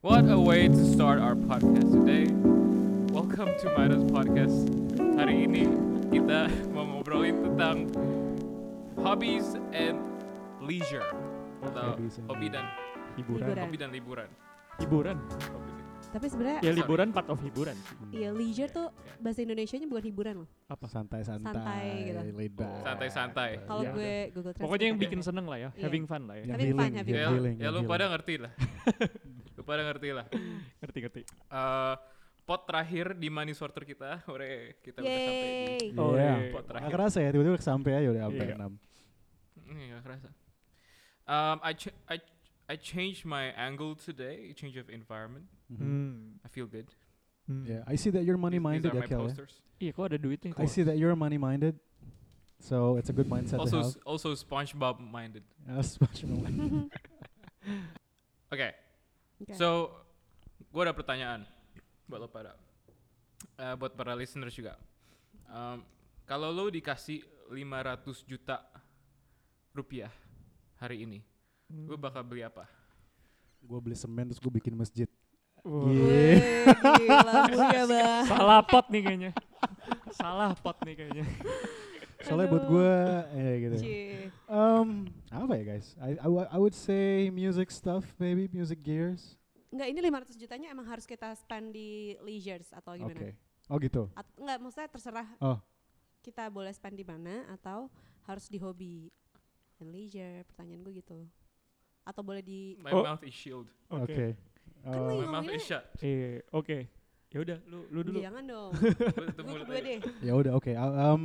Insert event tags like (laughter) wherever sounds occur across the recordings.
What a way to start our podcast today. Welcome to Midas Podcast. Hari ini kita (laughs) mau ngobrolin tentang hobbies and leisure atau Hobbies and hobi dan hiburan Hiburan. hobi dan liburan. hiburan Hobi- Tapi sebenarnya ya Sorry. liburan part of hiburan sih. ya leisure tuh bahasa Indonesianya bukan hiburan loh. apa santai-santai, Santai gitu. Santai-santai. Kalau Iya. gue Google Translate. pokoknya yang bikin seneng lah ya Iya. having fun lah ya Yang Having fun, having yang Ya, healing, ya lu pada ngerti lah. (laughs) pada ngerti lah. (laughs) ngerti ngerti Eh, pot terakhir di money sorter kita, ore kita udah sampai di Yeay. Oh, Iya. iya. pot Nggak terakhir. kerasa ya, tiba-tiba sampai aja udah sampai Iya. 6. Ini gak kerasa. Um, I, ch- I, I changed my angle today, change of environment. Mhm. hmm. I feel good. Hmm. Yeah, I see that you're These are ya, my Kel ya. posters. iya kok ada duitnya I see that you're money-minded. So it's a good mindset Also, to have. s- also (laughs) SpongeBob (laughs) minded. Uh, special. Oke, Oke. so gue ada pertanyaan buat lo pada, Eh, buat para listeners juga. Um, kalau lo dikasih 500 juta rupiah hari ini, Hmm. lo bakal beli apa? gue beli semen terus gue bikin masjid. Wah. Iya. Wih, gila mulia banget. salah pot nih kayaknya salah pot nih kayaknya Soalnya buat Aduh. gue, ya gitu. Cie. Um, apa ya guys? I, I, I would say music stuff, maybe music gears. Enggak, ini 500 jutanya emang harus kita spend di leisures atau Oke. gimana? Oh gitu. At- enggak, maksudnya terserah Oh. kita boleh spend di mana atau harus di hobi and leisure. Pertanyaan gue gitu. Atau boleh di My Oh. mouth is shield. Oke. oke Kan Uh, My mouth is shut. eh oke ya udah lu lu dulu Jangan dong. Gue deh. ya udah oke. Uh, Um,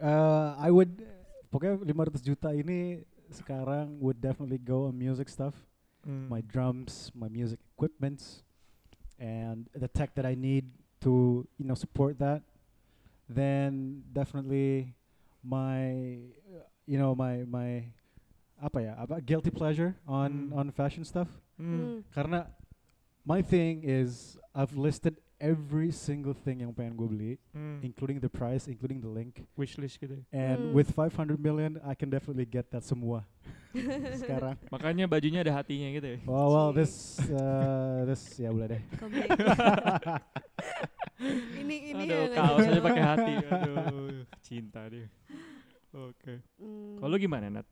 uh, I would pokoknya 500 juta ini sekarang would definitely go on music stuff. Hmm. my drums, my music equipments, and the tech that I need to you know support that, then definitely my uh, you know my my apa ya apa guilty pleasure on Hmm. on fashion stuff. Hmm. karena my thing is I've listed every single thing yang pengen gue beli Hmm. including the price including the link wishlist gitu ya. and Hmm. with 500 million I can definitely get that semua (laughs) sekarang makanya bajunya ada hatinya gitu ya Well, well, this, uh, this ya boleh deh. (laughs) Ini ini aduh yang kaos aja. pakai hati aduh cinta dia oke Hmm, kalau gimana Nat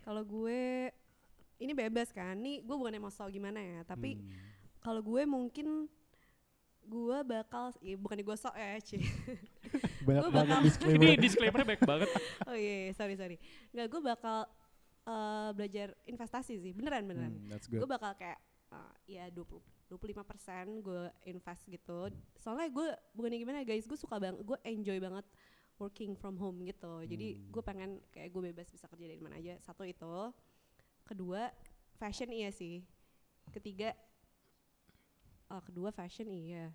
kalau gue ini bebas kan nih gue bukan mau soal gimana ya tapi Hmm. kalau gue mungkin gue bakal ya bukan gue sok ya Ci. (laughs) banyak Gua banget bakal- disclaimer. ini disclaimer baik banget. (laughs) Oh iya iya, sorry sorry. Nggak gue bakal eh, belajar investasi sih beneran beneran. Hmm, gue bakal kayak eh, ya 20 25 persen gue invest gitu. Soalnya gue bukannya gimana guys gue suka banget gue enjoy banget working from home gitu. Jadi Hmm. gue pengen kayak gue bebas bisa kerja dari mana aja. Satu itu. Kedua fashion iya sih. Ketiga oh, kedua fashion iya.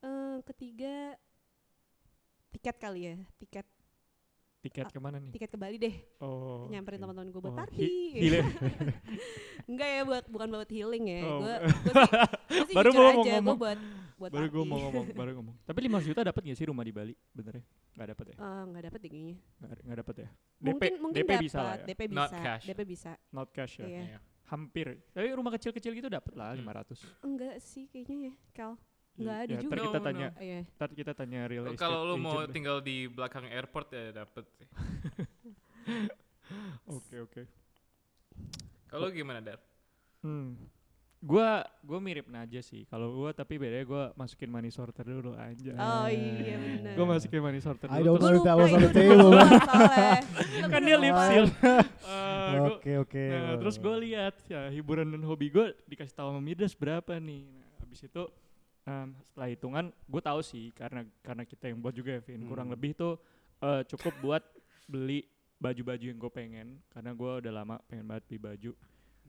Eh ketiga tiket kali ya tiket. Tiket Ah, ke mana nih? tiket ke Bali deh. Oh nyamperin oke. teman-teman gue buat Oh, party. healing. (laughs) enggak ya buat bukan buat healing ya. Oh, gue (laughs) sih Baru mau aja gue ngomong. buat buat baru gue mau ngomong baru ngomong. Tapi 5 juta dapat gak sih rumah di Bali bener ya nggak dapat ya? Eh, nggak dapet deh kayaknya. Nggak nggak dapat ya? DP mungkin mungkin DP dapat bisa lah ya. DP Not bisa cash. DP bisa. Not cash ya? Iya. Iya. Hampir tapi rumah kecil-kecil gitu dapat lah Hmm. 500 enggak sih kayaknya ya Kal nggak ada ya, juga ntar kita No, tanya Oh, iya. ntar kita tanya real Oh, estate Kalau lo mau deh. tinggal di belakang airport ya dapet. sih. (laughs) oke oke Kalau gimana Dar? hmm. Gua gua mirip Naja sih kalau gua tapi bedanya gua masukin money sorter dulu aja oh iya benar gua masukin money sorter I dulu don't Gua know if that lupa was on the table. (laughs) kan dia lip seal (laughs) (laughs) Eh, Oke oke. Nah, terus gue lihat ya hiburan dan hobi gue dikasih tahu sama Midas berapa nih. Nah, habis itu em, setelah hitungan gue tahu sih karena karena kita yang buat juga ya Vin. Kurang Hmm. lebih tuh eh, cukup buat beli baju-baju yang gue pengen karena gue udah lama pengen banget beli baju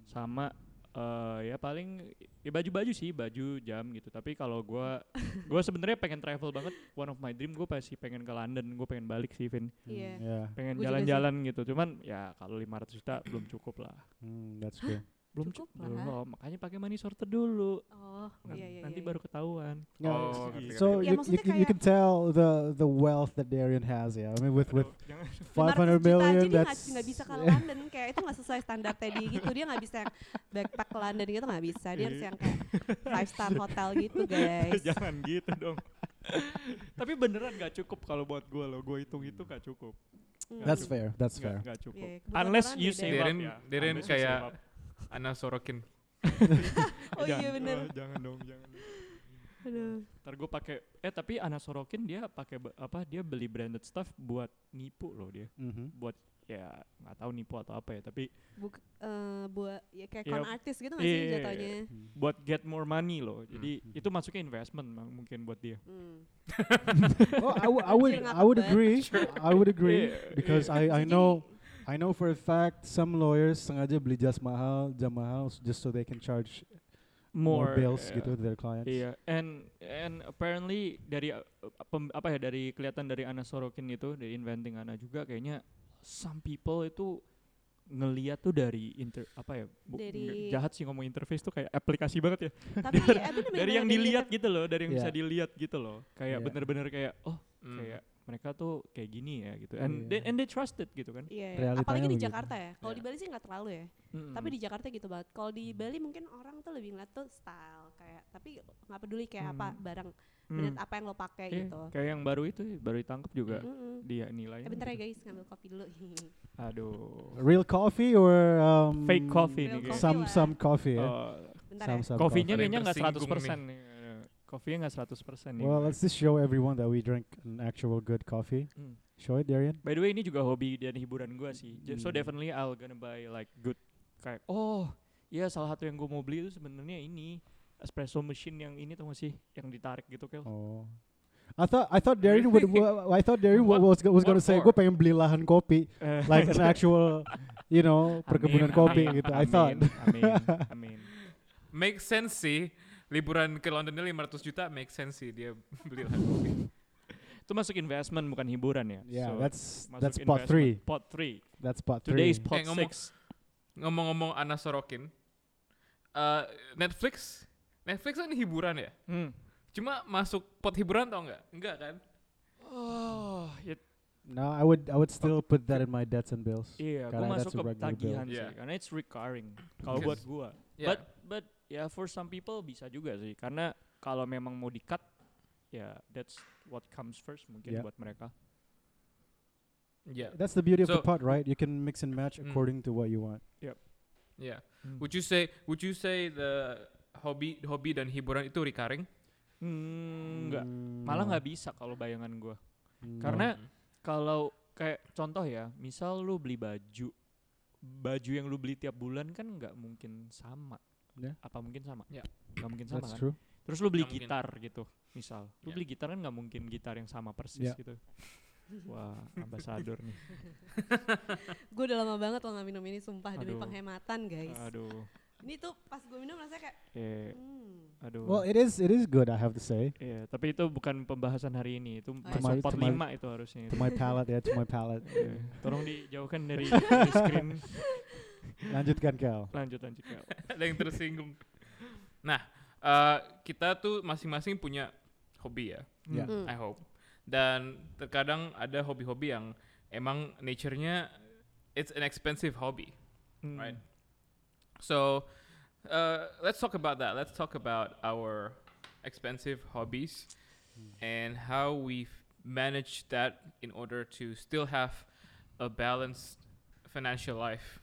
sama eh, ya paling ya baju-baju sih baju jam gitu. Tapi kalau gue (laughs) gue sebenarnya pengen travel banget. One of my dream gue pasti pengen ke London. Gue pengen balik sih Vin. Iya. Yeah. pengen jalan-jalan gitu. Cuman ya kalau 500 juta belum cukup lah. Hmm, that's good. Belum Cukup cukup lah. belum makanya pakai money sorter dulu oh Oh, Nan- iya iya nanti iya. baru ketahuan. Yeah, Oh, s- ngerti, so Ya, ngerti. you, you, you kayak- can tell the the wealth that Darian has. Yeah, I mean with with Aduh, jangan. 500 500 juta aja million. dia nggak That's nggak bisa ke London kayak itu nggak sesuai standar Teddy gitu dia nggak bisa yang backpack ke London gitu nggak bisa dia harus Iya. yang kayak five star hotel gitu guys jangan gitu dong. Tapi beneran gak cukup kalau buat gue loh. Gue hitung itu gak cukup. Hmm. that's cukup. fair. That's Nggak, fair. nggak cukup. Iya, kebutuhan Unless you save up ya. You kayak-. Ana Sorokin. (laughs) oh iya Jangan, bener oh, jangan dong, jangan. aduh Ntar gue pakai eh tapi Ana Sorokin dia pakai apa dia beli branded stuff buat nipu loh dia. hmm Buat ya nggak tahu nipu atau apa ya, tapi Buk, eh, buat ya kayak Iya. con artis gitu nggak sih Iya. jatuhnya buat get more money loh. Jadi Hmm. itu masuknya investment Bang, mungkin buat dia. Hmm. (laughs) Oh, I, w- I would I would agree. I would agree (laughs) Iya, because iya. I I know I know for a fact some lawyers sengaja beli jas mahal, jam mahal just so they can charge more, bills ya. gitu to their clients. Iya, and and apparently dari uh, pem- apa ya dari kelihatan dari Ana Sorokin itu dari inventing Ana juga kayaknya some people itu ngeliat tuh dari inter apa ya bu- Dari- jahat sih ngomong interface tuh kayak aplikasi banget ya tapi (laughs) eh, bener, dari yang dilihat gitu loh dari yang bisa Iya. dilihat gitu loh kayak Iya. bener-bener kayak oh Hmm. kayak mereka tuh kayak gini ya gitu and Iya. they, and they trusted gitu kan Iya, Realitanya apalagi di begitu. Jakarta ya. Kalau di Iya. Bali sih nggak terlalu ya. Mm-mm. Tapi di Jakarta gitu banget. Kalau di Bali mungkin orang tuh lebih ngeliat tuh style kayak tapi nggak peduli kayak apa Hmm. barang brand apa yang lo pakai Iya, gitu. kayak yang baru itu baru ditangkap juga Mm-mm. dia nilainya Eh, bentar ya gitu. guys, ngambil kopi dulu. (laughs) aduh Real coffee or um, fake coffee Real nih coffee Some lah. some coffee. Yeah? Oh, bentar Some ya. some yang kayaknya nggak 100% tersinggung nih. Kopinya nggak 100% nih. Well, let's just show everyone that we drink an actual good coffee. Hmm. Show it, Darian. By the way ini juga hobi dan hiburan gua sih. J- So Hmm. definitely I'll gonna buy like good kayak oh iya salah satu yang gue mau beli itu sebenarnya ini espresso machine yang ini tuh sih yang ditarik gitu kel. Oh. I thought I thought Darian would (laughs) I thought Darian What- was was what say gue pengen beli lahan kopi Eh, like an actual you know (laughs) perkebunan amin, kopi amin, gitu. I thought. Amin, amin. (laughs) Make sense sih. Liburan ke Londonnya 500 juta make sense sih dia (laughs) beli kopi. Itu masuk investment bukan hiburan ya. Yeah, So, that's that's pot three. Pot 3. That's pot Today's three. pot Eh, ngomong- 6. Ngomong-ngomong Ana Sorokin, eh, Netflix, Netflix kan hiburan ya. Hmm. Cuma masuk pot hiburan tau nggak? Enggak kan? Oh, ya No, I would I would still put that in my debts and bills. Iya, gue Karena masuk ke tagihan sih, Yeah. karena it's recurring. Kalau buat gua, Ya. but but ya for some people bisa juga sih, karena kalau memang mau di cut, ya that's what comes first mungkin Yeah. buat mereka. Ya. That's the beauty of the So- pot, right? You can mix and match Mm. according to what you want. Ya. Hmm. Would you say Would you say the hobi hobi dan hiburan itu recurring? Hmm, enggak, Mm, malah no. nggak bisa kalau bayangan gua. No. Karena kalau kayak contoh ya, misal lu beli baju, baju yang lu beli tiap bulan kan nggak mungkin sama. Yeah. Apa mungkin sama? Ya. Nggak mungkin sama that's kan? true. Terus lu beli mungkin. gitar gitu, misal. Lu Ya. beli gitar kan nggak mungkin gitar yang sama persis Ya. gitu. Wah, ambasador nih. (laughs) Gue udah lama banget lo nggak minum ini sumpah demi Aduh. penghematan guys. Aduh. Ini tuh pas gue minum rasanya kayak Eh, hmm. aduh. Well, it is it is good, I have to say. Iya, tapi itu bukan pembahasan hari ini. Itu iya. masuk pot 5 itu harusnya. To my palate, yeah, to my palate. Iya. Tolong dijauhkan dari, (laughs) dari screen. (laughs) Lanjutkan Kel. Lanjut lanjut. Kak. (laughs) Ada yang tersinggung. Nah, eh, kita tuh masing-masing punya hobi ya. Ya. Hmm. I hope. Dan terkadang ada hobi-hobi yang emang nature-nya it's an expensive hobby. Hmm. Right. So, uh, let's talk about that. Let's talk about our expensive hobbies and how we've managed that in order to still have a balanced financial life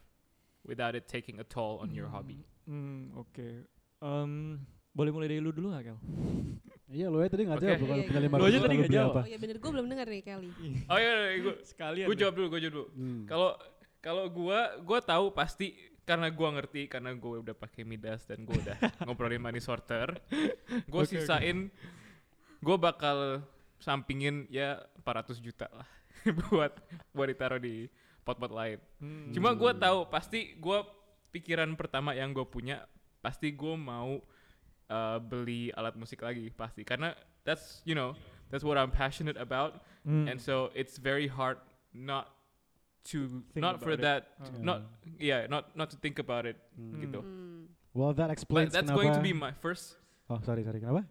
without it taking a toll on your hobby. Hmm, oke. Em, boleh mulai dari lu dulu gak, Kel? (laughs) Iya, lo ya tadi Oke. jawab Iya, punya iya. lima Lu aja tadi beli jawab. apa? Oh iya bener gue belum denger nih Kelly. (laughs) Oh iya, gue Sekalian. gue jawab dulu, gue jawab dulu. Hmm. Kalau kalau gua gua tahu pasti karena gua ngerti karena gue udah pakai Midas dan gue udah (laughs) ngobrolin money sorter. Gue oke. sisain gue bakal sampingin ya 400 juta lah buat buat ditaruh di pot-pot lain. Hmm. Cuma gue tahu pasti gue pikiran pertama yang gue punya pasti gue mau uh, beli alat musik lagi pasti karena that's you know that's what I'm passionate about Hmm. and so it's very hard not to Think not for about it. that Oh. not yeah not not to think about it Hmm. gitu Hmm. Well, that but explains that's kenapa. going to be my first Oh sorry sorry kenapa?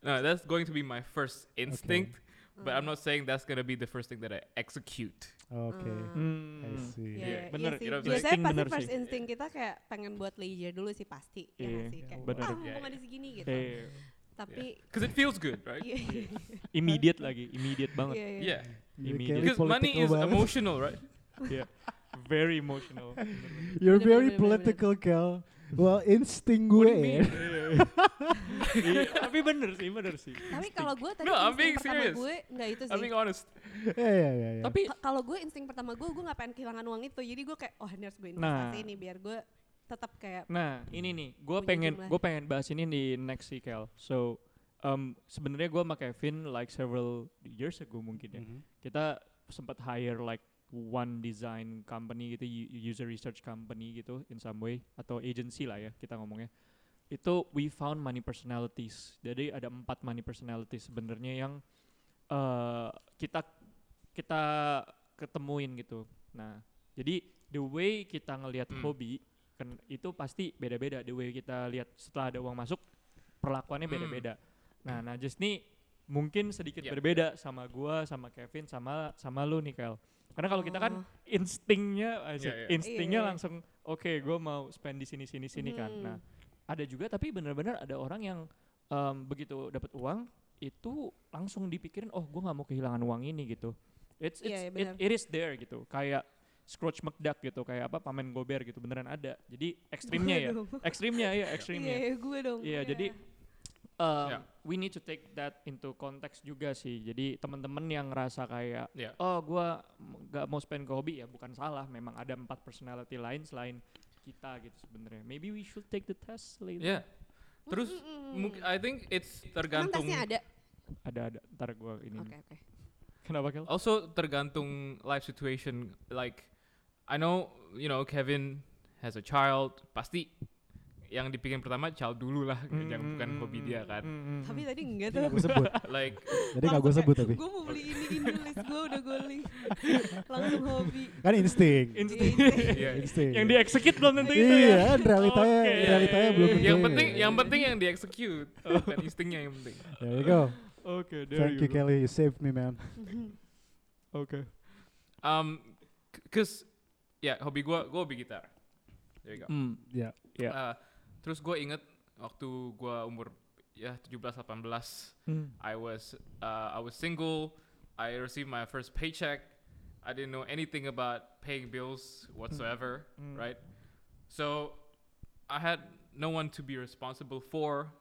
No, that's going to be my first instinct, but I'm not saying that's gonna be the first thing that I execute. Oke. Hmm. I see. Iya, Iya, iya bener, sih. you know Biasanya saying? pasti first sih. instinct kita kayak pengen buat leisure dulu sih pasti. ya nggak Iya, sih? Kayak, bener. ah Yeah. mumpung ada segini gitu. Eh, Tapi Because it feels good, right? iya, iya, immediate lagi, immediate banget. iya, iya. Yeah. You Immediate. Because money is banget. emotional, right? (laughs) Iya. Very emotional. (laughs) You're very political, Kel. Well, insting gue ya. mean? (laughs) Iya, Tapi bener sih, bener sih. Tapi kalau gue tadi No, I'm insting pertama serious. gue nggak itu I'm sih. being honest. Iya iya iya. iya. Tapi Ka- Kalau gue insting pertama gue, gue nggak pengen kehilangan uang itu. Jadi gue kayak, oh ini harus gue Nah. investasi nih biar gue tetap kayak Nah, ini nih, gue pengen gue pengen bahas ini di next sih, Kel. So, um, sebenarnya gue sama Kevin like several years ago mungkin ya. Mhm. Kita sempat hire like one design company gitu, user research company gitu in some way atau agency lah ya kita ngomongnya. Itu we found money personalities. Jadi ada empat money personalities sebenarnya yang uh, kita kita ketemuin gitu. Nah, jadi the way kita ngelihat Hmm. hobi kan itu pasti beda-beda. The way kita lihat setelah ada uang masuk perlakuannya Hmm. beda-beda. Nah, Najis nih mungkin sedikit Yeah. berbeda sama gua, sama Kevin, sama sama lu nih, Kel. Karena kalau kita kan Oh. instingnya, Yeah, yeah. instingnya Iya, iya. langsung oke, gua mau spend di sini sini sini kan. Hmm. Nah, ada juga tapi benar-benar ada orang yang em, begitu dapat uang itu langsung dipikirin, oh gua nggak mau kehilangan uang ini gitu. It's, it's Iya, iya, it, it is there gitu, kayak Scrooge McDuck gitu, kayak apa pamen gober gitu beneran ada. Jadi ekstrimnya ya, ekstrimnya ya, Iya, ekstrimnya. iya, gue dong. Iya, jadi um, Yeah. we need to take that into context juga sih. Jadi teman-teman yang ngerasa kayak Yeah. oh gua nggak mau spend ke hobi ya bukan salah. Memang ada empat personality lain selain kita gitu sebenarnya. Maybe we should take the test later. Yeah. Terus mungkin I think it's Emang tergantung tesnya ada? Ada ada. Ntar gua ini. Oke, oke. Kenapa Kel? also tergantung life situation like I know you know Kevin has a child pasti yang dipikirin pertama child dulu lah yang bukan hobi dia kan Tapi tadi enggak tuh. gue sebut. (laughs) like Jadi nggak gue sebut tapi. Gue mau beli ini ini list gue udah gue link. (laughs) Langsung hobi. Kan insting. Insting. (laughs) iya Insting. yang dieksekut belum tentu itu Iya, ya. kan realitanya Oke. realitanya belum tentu. yang penting yang penting yang diexecute bukan instingnya yang penting There you go. Oke, there Thank you go. Kelly, you saved me man. Oke. um cause ya hobi gua gua hobi gitar there you go Hmm. Ya. Ya. Uh, terus gue inget waktu gua umur ya 17 18 Hmm. I was uh, I was single. I received my first paycheck. I didn't know anything about paying bills whatsoever, Mm. right? So I had no one to be responsible for.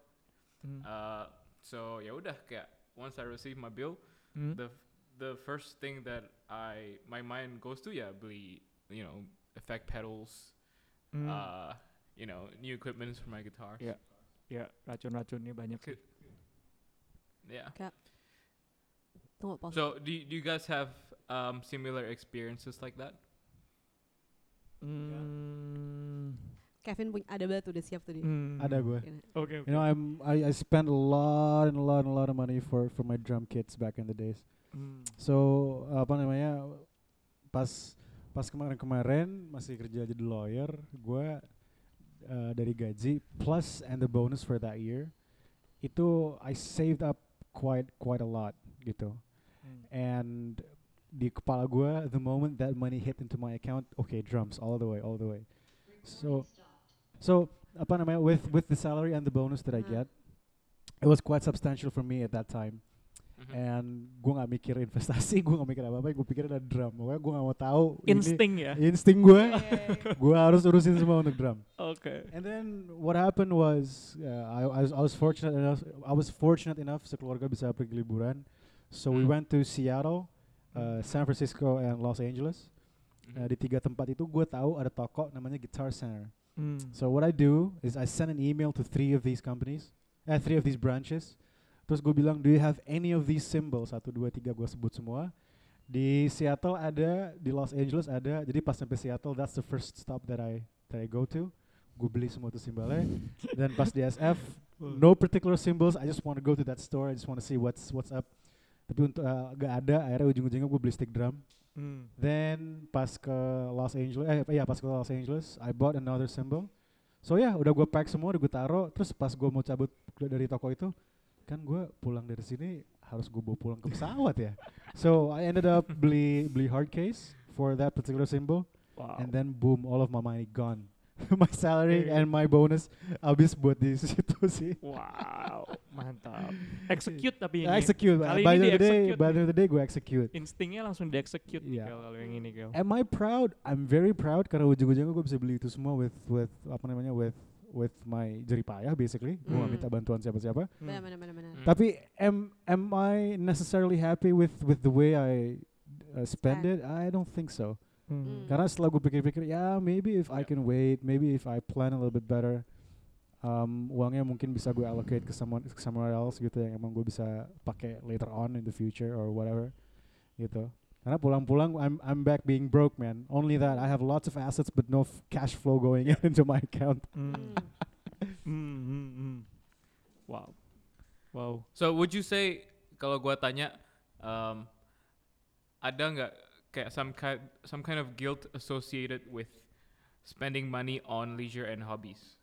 Hmm. Uh, so ya udah kayak once I received my bill, Hmm. the the first thing that I my mind goes to ya beli you know effect pedals, Hmm. uh, you know new equipments for my guitar. Ya. Ya, racun-racunnya banyak. sih. Yeah. Tunggu pause. So do do you guys have um, similar experiences like that? Hmm. Kevin punya ada batu udah siap tuh dia. Hmm. Ada gue. Oke, oke. You know, I'm I, I spent a lot and a lot and a lot of money for for my drum kits back in the days. Hmm. So apa namanya pas pas kemarin-kemarin masih kerja jadi lawyer, gue uh, dari gaji plus and the bonus for that year itu I saved up quite quite a lot gitu. Hmm. And di kepala gue the moment that money hit into my account, okay drums all the way all the way. So so apa namanya with with the salary and the bonus that I Hmm. get, it was quite substantial for me at that time Mhm. and gue nggak mikir investasi (laughs) gue nggak mikir apa apa gue pikir ada drum pokoknya gue nggak mau tahu ini- Insting ya. insting gue iya. (laughs) gue harus urusin semua untuk drum Oke. and then what happened was uh, I, I was I was fortunate enough I was fortunate enough sekeluarga bisa pergi liburan so we Hmm. went to Seattle uh, San Francisco and Los Angeles Mhm. Nah, di tiga tempat itu gue tahu ada toko namanya Guitar Center Hmm. So what I do is I send an email to three of these companies, eh three of these branches. Terus gue bilang, do you have any of these symbols? Satu, dua, tiga gue sebut semua. Di Seattle ada, di Los Angeles ada. Jadi pas sampai Seattle, that's the first stop that I that I go to. Gue beli semua tuh simbolnya. Dan pas di SF, (laughs) no particular symbols. I just want to go to that store. I just want to see what's what's up. Tapi untuk uh, gak ada, akhirnya ujung-ujungnya gue beli stick drum. Hmm. Then pas ke Los Angeles, eh ya pas ke Los Angeles, I bought another symbol. So ya udah gue pack semua, udah gue taro. Terus pas gue mau cabut dari toko itu, kan gue pulang dari sini harus gue bawa pulang ke pesawat ya. So I ended up beli beli hard case for that particular symbol, Wow. and then boom, all of my money gone. (laughs) my salary Eh. and my bonus habis buat di (laughs) situ sih. wow, mantap. Execute tapi ini. Execute. Kali by ini the day, by the day gue execute. Instingnya langsung di-execute nih Iya. Kalau yang ini Kel. Am I proud? I'm very proud karena ujung-ujungnya gue bisa beli itu semua with with apa namanya with with my jeripayah basically. Gue gak Hmm. minta bantuan siapa-siapa. Hmm. Benar benar benar benar. Tapi am am I necessarily happy with with the way I uh, spend Spend. it? I don't think so. Hmm. Hmm. Karena setelah gue pikir-pikir, ya maybe if I Yeah. can wait, maybe if I plan a little bit better, um, uangnya mungkin bisa gue allocate ke someone ke somewhere else gitu yang emang gue bisa pakai later on in the future or whatever gitu. Karena pulang-pulang I'm I'm back being broke man. Only that I have lots of assets but no cash flow going (laughs) into my account. Hmm. Hmm. (laughs) Hmm, hmm, hmm. Wow. Wow. So would you say kalau gua tanya um, ada nggak kayak some kind some kind of guilt associated with spending money on leisure and hobbies?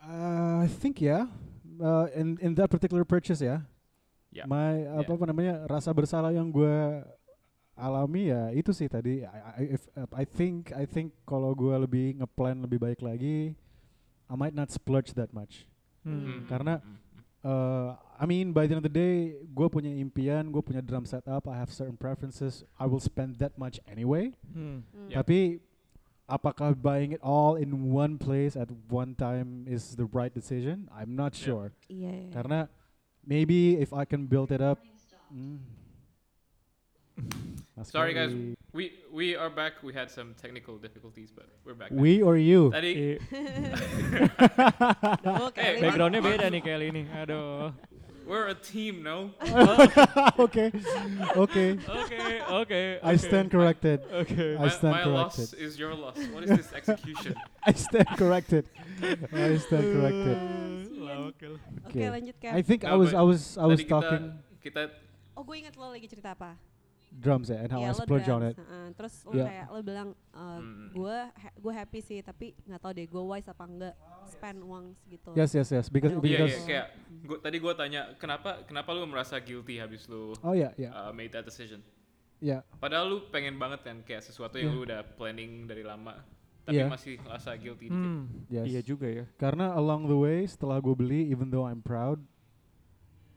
Uh, I think yeah. Uh, in in that particular purchase ya. Yeah. My apa, apa namanya rasa bersalah yang gue alami ya itu sih tadi. I, I, if, uh, I think I think kalau gue lebih ngeplan lebih baik lagi, I might not splurge that much. Hmm. Mm, Karena- mm, mm, Uh, I mean by the end of the day, gue punya impian, gue punya drum setup, I have certain preferences. I will spend that much anyway. Hmm. Hmm. Yeah. Tapi apakah buying it all in one place at one time is the right decision? I'm not Yeah. sure. Iya. iya. Karena maybe if I can build it up. Mm. Mas Sorry, guys. We we are back. We had some technical difficulties, but we're back. now. We or you? Tadi Eh, (laughs) kali backgroundnya beda nih kayak ini. Aduh. we're a team, no? (laughs) okay, okay. Oke, oke. I stand corrected. Oke. I my stand my loss corrected. is your loss. What is this execution? (laughs) I stand corrected. I stand corrected. Oke, Okay. lanjut Kel. I think I No, was but I was I was Tadi kita talking kita Oh, gue inget lo lagi cerita apa? Drums ya and how Iya, I lo splurge on it. heeh. Terus lo Yeah. kayak lo bilang uh, Hmm. gue ha- gue happy sih tapi nggak tahu deh gue wise apa enggak spend uang segitu. Yes, yes, yes. Because Iya, Iya, because iya, kayak gua, tadi gua tanya kenapa kenapa lu merasa guilty habis lu oh yeah, yeah, uh, made that decision. yeah. Padahal lu pengen banget kan kayak sesuatu yang Iya. lu udah planning dari lama, tapi Iya. masih rasa guilty dikit. Hmm. Yes. Iya juga ya. Karena along the way setelah gue beli, even though I'm proud,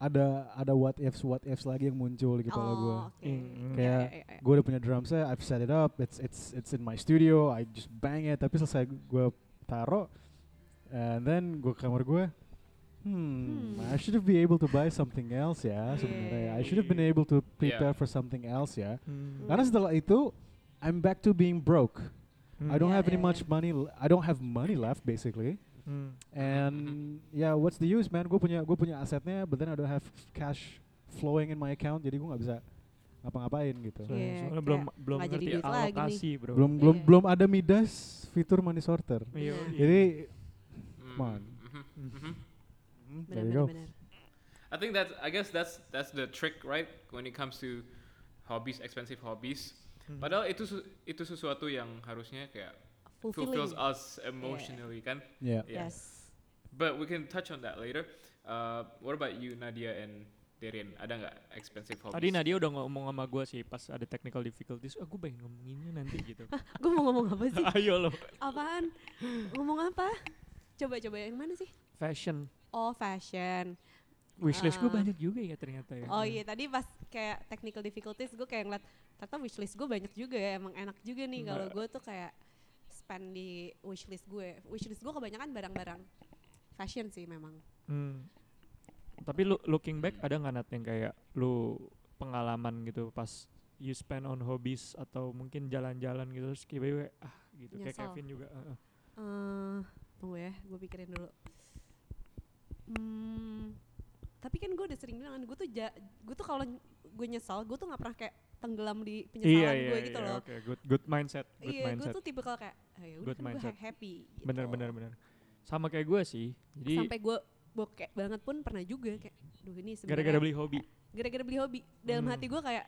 ada ada what ifs what ifs lagi yang muncul di kepala gue. Oh, oke. Hmm. Kayak Iya, iya, iya. gue udah punya drum set, I've set it up, it's it's it's in my studio, I just bang it. Tapi selesai gue taro, and then gue ke kamar gue, hmm, Hmm. I should have been able to buy something else ya sebenarnya. I should have been able to prepare for something else ya. Hmm. Karena setelah itu, I'm back to being broke. Hmm. I don't Yeah, have any yeah, much money. I don't have money left basically. Hmm. And yeah, what's the use, man? Gue punya gue punya asetnya, but then I don't have cash flowing in my account, jadi gue nggak bisa ngapa-ngapain gitu. So- Iya, soalnya kayak belum belum jadi ngerti alokasi, Bro. Belum belum Iya. belum ada Midas fitur money sorter. Iya. Iya. Jadi Mm, Come on. mhm, Hmm. mhm. hmm, Benar, there you benar, go. I think that's I guess that's that's the trick, right? When it comes to hobbies, expensive hobbies. Hmm. Padahal itu itu sesuatu yang harusnya kayak Fulfilling. fulfills us emotionally, kan? Yeah. Yeah. Yes. But we can touch on that later. Uh, what about you, Nadia and Darian? Ada nggak expensive hobbies? Tadi Nadia udah ngomong sama gue sih pas ada technical difficulties. Oh, gue pengen ngomonginnya nanti gitu. (laughs) gue mau ngomong apa sih? (laughs) Ayo lo. Apaan? Ngomong apa? Coba coba yang mana sih? Fashion. Oh fashion. Wishlist gue Ah. banyak juga ya ternyata ya. Oh iya tadi pas kayak technical difficulties gue kayak ngeliat ternyata wishlist gue banyak juga ya emang enak juga nih kalau gue tuh kayak spend di wishlist gue. Wishlist gue kebanyakan barang-barang fashion sih memang. Hmm. Tapi lu looking back ada nggak Nat yang kayak lu pengalaman gitu pas you spend on hobbies atau mungkin jalan-jalan gitu terus tiba-tiba ah gitu kayak Nyesel. Kevin juga. uh-uh. eh tunggu ya, gue pikirin dulu. Hmm, tapi kan gue udah sering bilang kan, gue tuh ja, gue tuh kalau gue nyesal, gue tuh nggak pernah kayak tenggelam di penyesalan Iya iya gue iya. gitu loh. Oke, good good mindset, good Iya, gue mindset. tuh tipe kalau kayak, oh, ya udah Good kan gue mindset. happy. Gitu. Bener bener bener. Sama kayak gue sih. Jadi Sampai gue bokek banget pun pernah juga kayak, duh ini sebenarnya gara-gara beli hobi. gara-gara beli hobi dalam Hmm. hati gue kayak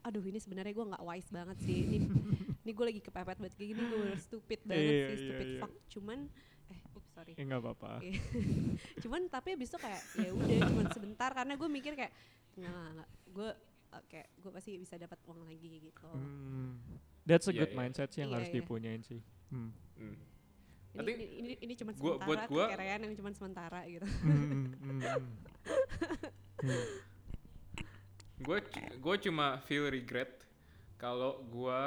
aduh ini sebenarnya gue nggak wise banget sih ini (laughs) ini gue lagi kepepet banget kayak gini gue stupid banget Iya, sih iya, stupid iya. fuck cuman eh ups sorry Ya nggak apa-apa. Iya. (laughs) cuman tapi abis itu kayak ya udah cuman sebentar karena gue mikir kayak nggak, nggak gue eh, kayak gue pasti bisa dapat uang lagi gitu Hmm. That's a Iya, good iya. mindset sih yang Iya, harus iya. dipunyain sih. Hmm. Hmm. Ini, ini, ini, ini cuma gua- sementara buat gua- kekerean yang cuma sementara gitu Hmm, hmm, hmm, hmm. Hmm. gue gue cuma feel regret kalau gue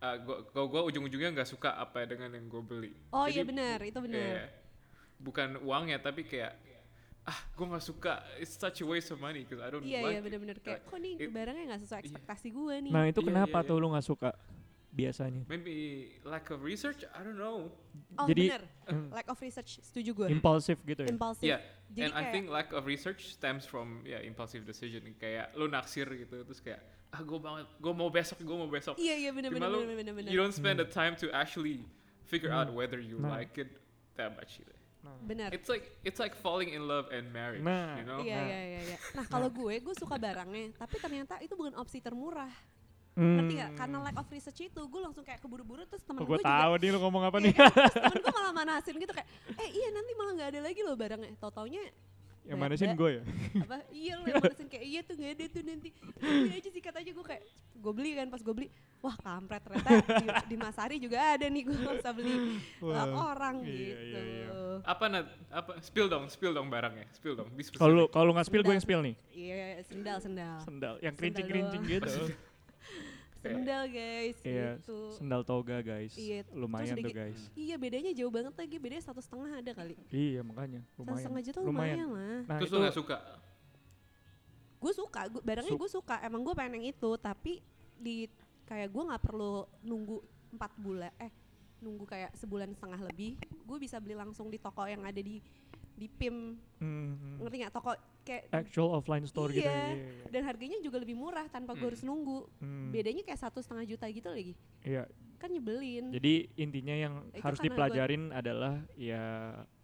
uh, gue gue ujung-ujungnya nggak suka apa dengan yang gue beli oh iya benar itu benar Iya. bukan uangnya tapi kayak ah gue nggak suka it's such a waste of money because I don't iya like iya it. benar-benar kayak kok nih it- barangnya nggak sesuai iya. ekspektasi gue nih Nah itu Iya, kenapa iya, tuh iya. lu nggak suka biasanya? maybe lack of research I don't know oh jadi- benar Hmm. lack of research setuju gue Impulsif gitu ya? impulsif yeah jadi and I kayak think lack of research stems from ya impulsive decision kayak lu naksir gitu terus kayak ah gue banget gue mau besok gue mau besok iya iya benar lu- benar benar benar you don't spend the time to actually figure out Hmm. whether you Nah. like it that much gitu. Nah. benar It's like it's like falling in love and marriage, Nah. you know? Iya Nah. iya iya iya. Nah kalau gue gue suka barangnya, tapi ternyata itu bukan opsi termurah. Hmm. Ngerti gak? Karena lack of research itu, gue langsung kayak keburu-buru terus temen Oh, gue gue juga. tahu nih lu ngomong apa Iya nih. kan? Terus temen gue malah manasin gitu kayak, eh iya nanti malah nggak ada lagi loh barangnya. Tau taunya yang manasin gue ya? apa? Iya lo yang manasin kayak iya tuh nggak ada tuh nanti. Iya aja sikat aja gue kayak gue beli kan pas gue beli, wah kampret ternyata di, di Masari juga ada nih gue nggak usah beli Wah, orang iya, gitu. iya, iya. Apa nat? Apa? Spill dong, spill dong barangnya, spill dong. Kalau kalau nggak spill gue yang spill nih. Iya sendal sendal. Sendal yang Sendal kerincing-kerincing doang. gitu. (laughs) Sendal guys Iya, gitu. sendal toga guys. Iya, Lumayan tuh udah guys. Iya bedanya jauh banget lagi, bedanya satu setengah ada kali. Iya makanya Satu lumayan. setengah juta lumayan, lah. Nah Terus itu lu gak suka? Gue suka, gua, barangnya gue suka. Emang gue pengen yang itu, tapi di kayak gue nggak perlu nunggu empat bulan, eh nunggu kayak sebulan setengah lebih. Gue bisa beli langsung di toko yang ada di di PIM, Hmm, ngerti nggak? Toko kayak actual offline store gitu. Iya. Iya, iya. dan harganya juga lebih murah tanpa gue Hmm. harus nunggu. Hmm, Bedanya kayak satu setengah juta gitu lagi, Iya. kan nyebelin. Jadi intinya yang Itu harus karena gua- dipelajarin adalah ya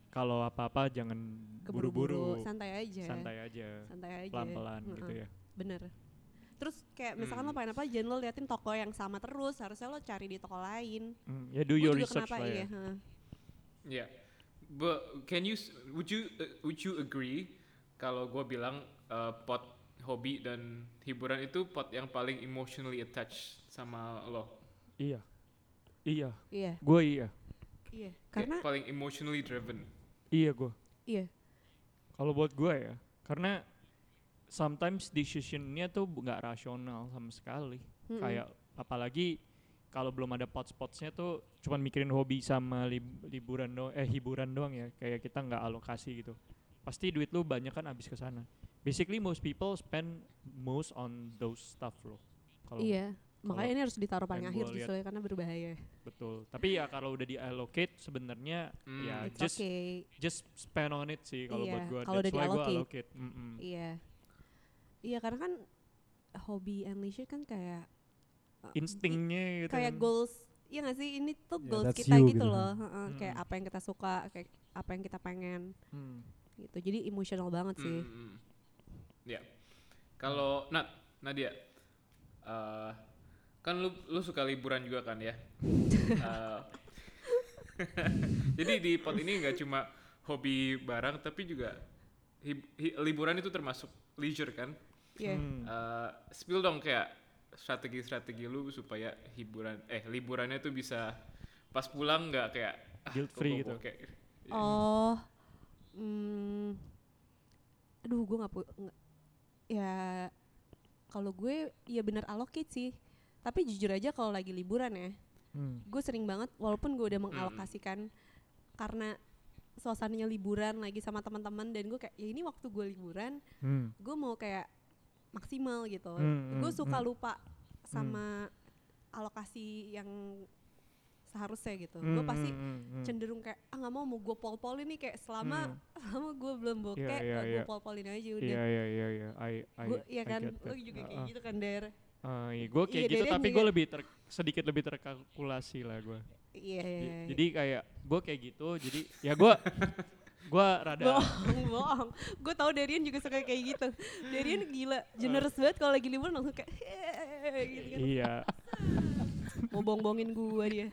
kalau apa-apa jangan buru-buru, santai aja. santai aja, santai aja. pelan-pelan gitu Heeh. ya. Bener. Terus kayak misalkan Hmm. lo pengen apa, jangan lo liatin toko yang sama terus. Harusnya lo cari di toko lain. Hmm, ya do Gua your research kenapa lah ya. iya. heeh. Yeah. But can you would you uh, would you agree kalau gue bilang uh, pot hobi dan hiburan itu pot yang paling emotionally attached sama lo? Iya, iya, Iya, gue iya, iya. Karena paling emotionally driven. iya gue. iya, Kalau buat gue ya, karena sometimes decisionnya tuh nggak rasional sama sekali. Mm-mm. Kayak apalagi kalau belum ada pot-spotsnya tuh cuman mikirin hobi sama lib- liburan doang, eh hiburan doang ya. Kayak kita nggak alokasi gitu. Pasti duit lu banyak kan habis ke sana. Basically most people spend most on those stuff loh. Kalau iya. Makanya ini harus ditaruh paling akhir gua justru ya, karena berbahaya. betul. Tapi ya kalau udah diallocate sebenarnya Hmm. ya It's just okay. just spend on it sih kalau Iya, buat gue. kalau udah That's why gue diallocate. allocate. Mm-mm. Iya. Iya, karena kan hobi and leisure kan kayak uh, instingnya gitu kayak kan. goals Iya gak sih ini tuh Yeah, goals kita you gitu gitu. loh heeh, kayak Hmm. apa yang kita suka kayak apa yang kita pengen Hmm. gitu jadi emosional banget sih Mm, mm. Ya. Kalau Nat, Nadia, uh, kan lu lu suka liburan juga kan ya? Uh, (laughs) (laughs) jadi di pot ini nggak cuma hobi barang tapi juga hib- hi- liburan itu termasuk leisure kan? Iya. Hmm. Uh, spill dong kayak strategi-strategi lu supaya hiburan eh liburannya tuh bisa pas pulang nggak kayak ah, Guilt free gitu. bokeh. oh hmm, aduh gue nggak ya kalau gue ya bener allocate sih tapi jujur aja kalau lagi liburan ya Hmm. gue sering banget walaupun gue udah mengalokasikan karena suasananya liburan lagi sama teman-teman dan gue kayak ya ini waktu gue liburan Hmm. gue mau kayak maksimal gitu Hmm, gue hmm, suka hmm. lupa sama alokasi yang seharusnya gitu gue Hmm, pasti hmm, hmm, hmm. cenderung kayak ah nggak mau mau gue pol-polin nih kayak selama (laughs) selama gue belum bokeh Iya, iya, gue iya. pol-polin aja udah Iya iya iya iya. I I gue iya I kan lo juga kayak Uh-uh. gitu kan der Uh, iya, gue kayak Iya, gitu tapi gue juga. lebih ter, sedikit lebih terkalkulasi lah gue. iya iya iya. Jadi kayak gue kayak gitu, jadi ya gue (laughs) gue rada bohong bohong gue tau Darian juga suka kayak gitu Darian gila generous banget kalau lagi liburan langsung kayak gitu kan iya. mau bong-bongin gua dia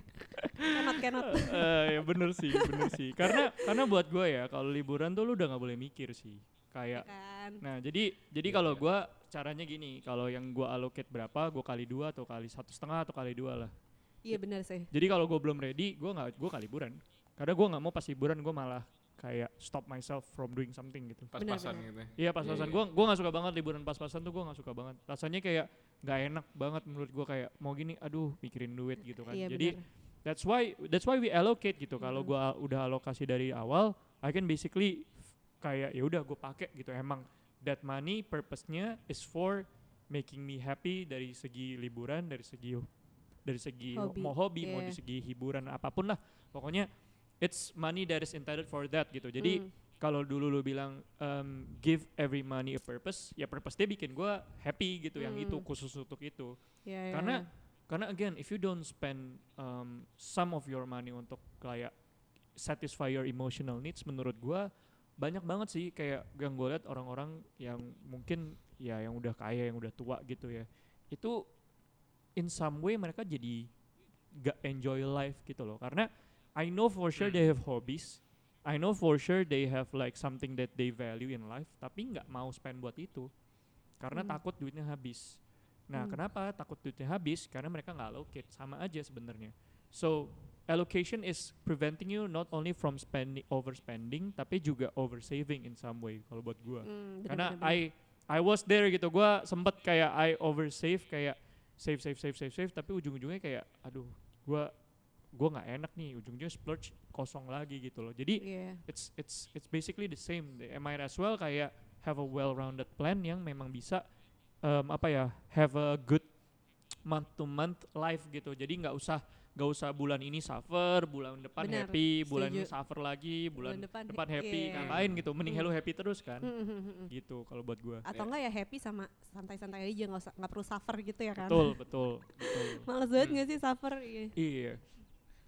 kenot kenot Eh, ya bener sih, bener sih. Karena karena buat gue ya kalau liburan tuh lu udah nggak boleh mikir sih. Kayak kan Nah, jadi jadi Iya, kalau iya. gua caranya gini, kalau yang gua allocate berapa, gua kali dua atau kali satu setengah atau kali dua lah. iya benar sih Jadi kalau gua belum ready, gua nggak gua kali liburan. Karena gua nggak mau pas liburan gua malah kayak stop myself from doing something gitu. Pas-pasan gitu. ya. Iya pas-pasan Iya, gua gua nggak suka banget liburan pas-pasan tuh gua nggak suka banget. Rasanya kayak nggak enak banget menurut gua kayak mau gini, aduh mikirin duit gitu kan. iya Jadi benar That's why that's why we allocate gitu. Kalau gua udah alokasi dari awal, I can basically kayak ya udah gue pakai gitu. Emang that money purpose-nya is for making me happy dari segi liburan, dari segi dari segi ho- Hobi, mau hobi, mau yeah. dari segi hiburan apa pun lah. Pokoknya it's money that is intended for that gitu. Jadi Hmm, kalau dulu lu bilang um, give every money a purpose, ya purpose dia bikin gua happy gitu. Yang itu Hmm. khusus untuk itu iya, iya, karena iya. karena again if you don't spend um, some of your money untuk kayak satisfy your emotional needs menurut gua banyak banget sih kayak yang gue lihat orang-orang yang mungkin ya yang udah kaya yang udah tua gitu ya itu in some way mereka jadi gak enjoy life gitu loh karena I know for sure they have hobbies I know for sure they have like something that they value in life tapi nggak mau spend buat itu karena Hmm. takut duitnya habis Nah, Hmm. kenapa takut duitnya habis? Karena mereka nggak allocate, sama aja sebenarnya. So, allocation is preventing you not only from spending overspending, tapi juga oversaving in some way kalau buat gua. Hmm, Karena. I I was there gitu, gua sempet kayak I oversave kayak save save save save save, tapi ujung-ujungnya kayak aduh, gua gua nggak enak nih, ujung-ujungnya splurge kosong lagi gitu loh. Jadi Iya. it's it's it's basically the same. I might as well kayak have a well-rounded plan yang memang bisa um, apa ya have a good month to month life gitu. Jadi nggak usah nggak usah bulan ini suffer, bulan depan Benar, happy, bulan ini setuju. suffer lagi, bulan, Bulan depan depan, happy, iya. ngapain gitu. Mending Hmm. hello happy terus kan. Hmm, hmm, hmm, hmm. Gitu kalau buat gua. atau enggak ya happy sama santai-santai aja nggak usah nggak perlu suffer gitu ya kan Betul, betul, betul. (laughs) males banget Hmm. nggak sih suffer iya Iya.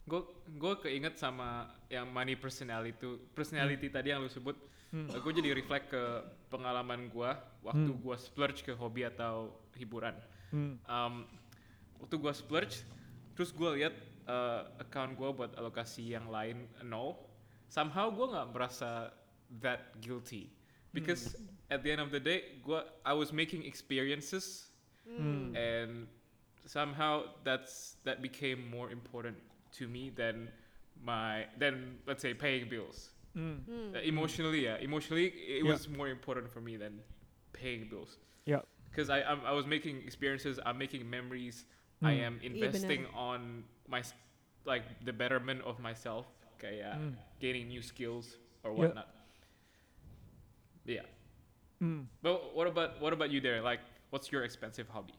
Gue gue keinget sama yang money personality itu personality tadi yang lu sebut. Hmm. gue jadi reflect ke pengalaman gue waktu Hmm. gue splurge ke hobi atau hiburan. Hmm. Um, waktu gue splurge, terus gue lihat uh, account gue buat alokasi yang lain nol. Somehow gue nggak merasa that guilty because at the end of the day, gue I was making experiences Hmm. and somehow that's that became more important to me than my than let's say paying bills. Hmm. Hmm. Uh, emotionally, yeah, emotionally it Yeah. was more important for me than paying bills. Yeah. Because I I'm, I was making experiences, I'm making memories, I Hmm. am Iya, investing on my like the betterment of myself, kayak Hmm. gaining new skills or whatnot. Yeah. Hmm. But what about what about you there? Like, what's your expensive hobby?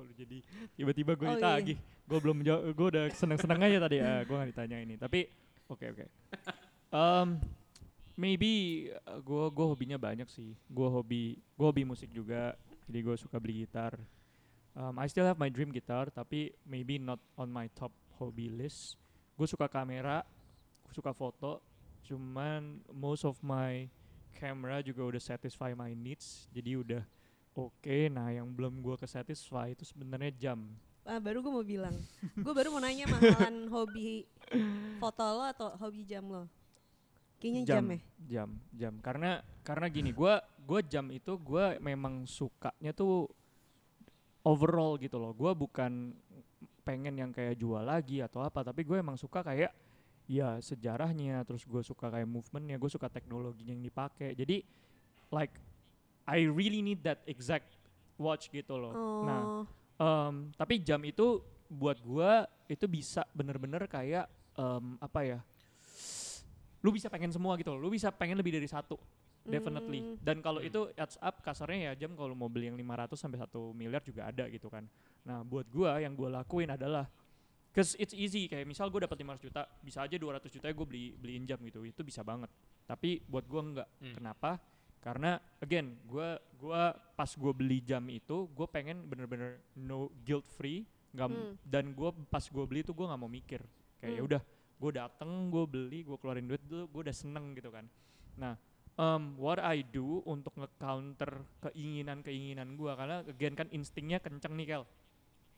Kalau jadi tiba-tiba gue Oh, iya. ditagih, gue belum jawab, gue udah seneng-seneng aja tadi, ah, gue gak ditanya ini. Tapi oke oke. Um, maybe gue gue hobinya banyak sih. Gue hobi gue hobi musik juga, jadi gue suka beli gitar. Um, I still have my dream guitar, tapi maybe not on my top hobby list. Gue suka kamera, suka foto, cuman most of my camera juga udah satisfy my needs, jadi udah Oke, nah yang belum gua ke satisfy itu sebenarnya jam. Ah, baru gue mau bilang gue baru mau nanya mahalan (laughs) hobi foto lo atau hobi jam lo kayaknya jam, ya Jam, jam. Karena karena gini, gua gua jam itu gua memang sukanya tuh overall gitu loh. Gua bukan pengen yang kayak jual lagi atau apa, tapi gue emang suka kayak ya sejarahnya, terus gue suka kayak movementnya, gue suka teknologinya yang dipakai. Jadi like I really need that exact watch gitu loh. Nah, oh Um, tapi jam itu buat gua itu bisa bener-bener kayak um, apa ya? Lu bisa pengen semua gitu loh. Lu bisa pengen lebih dari satu. Definitely. Hmm. Dan kalau Hmm. itu adds up kasarnya ya jam kalau mau beli yang 500 sampai 1 miliar juga ada gitu kan. Nah, buat gua yang gua lakuin adalah Cause it's easy kayak misal gue dapat 500 juta, bisa aja 200 juta gue beli beliin jam gitu. Itu bisa banget. Tapi buat gua enggak. Hmm. Kenapa? Karena again, gua gua pas gue beli jam itu, gue pengen bener-bener no guilt free, nggak m- Hmm. dan gue pas gue beli itu gue nggak mau mikir, kayak ya Hmm. udah, gue dateng, gue beli, gue keluarin duit dulu, gue udah seneng gitu kan. Nah, um, what I do untuk nge-counter keinginan-keinginan gue, karena again kan instingnya kenceng nih Kel.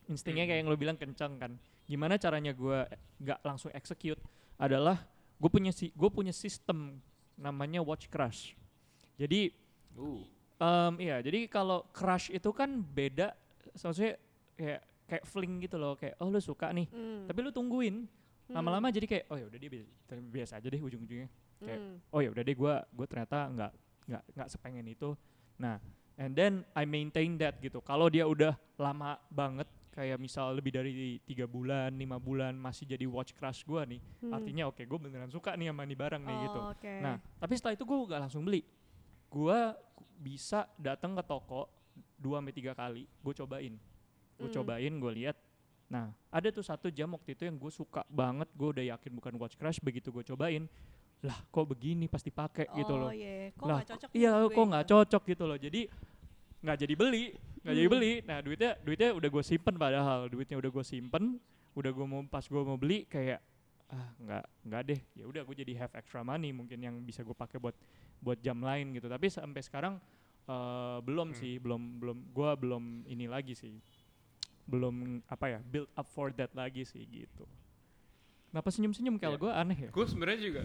instingnya kayak yang lo bilang kencang kan gimana caranya gue nggak langsung execute adalah gue punya si gue punya sistem namanya watch crush jadi Ooh. em, iya jadi kalau crush itu kan beda maksudnya kayak kayak fling gitu loh kayak oh lu suka nih Hmm. tapi lu tungguin Hmm. lama-lama jadi kayak oh ya udah dia biasa, biasa aja deh ujung-ujungnya kayak, Hmm. oh ya udah deh gue gue ternyata nggak nggak nggak sepengen itu nah and then I maintain that gitu kalau dia udah lama banget kayak misal lebih dari tiga bulan lima bulan masih jadi watch crush gue nih Hmm. artinya oke gue beneran suka nih sama nih barang nih gitu Oh, oke. nah tapi setelah itu gue gak langsung beli gue bisa datang ke toko dua sampai tiga kali gue cobain. Gue Hmm. cobain gue lihat. Nah ada tuh satu jam waktu itu yang gue suka banget gue udah yakin bukan watch crush begitu gue cobain lah kok begini pasti pakai gitu loh. Oh iya, kok lah nggak cocok iya kok nggak gitu. cocok gitu loh. Jadi nggak jadi beli nggak jadi Hmm. beli. Nah duitnya duitnya udah gue simpen padahal duitnya udah gue simpen udah gue mau pas gue mau beli kayak ah nggak nggak deh. Ya udah gue jadi have extra money mungkin yang bisa gue pakai buat buat jam lain gitu tapi sampai sekarang eh, belum Hmm. sih belum belum gue belum ini lagi sih belum apa ya build up for that lagi sih gitu Kenapa senyum-senyum kalau Iya. gue aneh ya? Gue sebenarnya juga.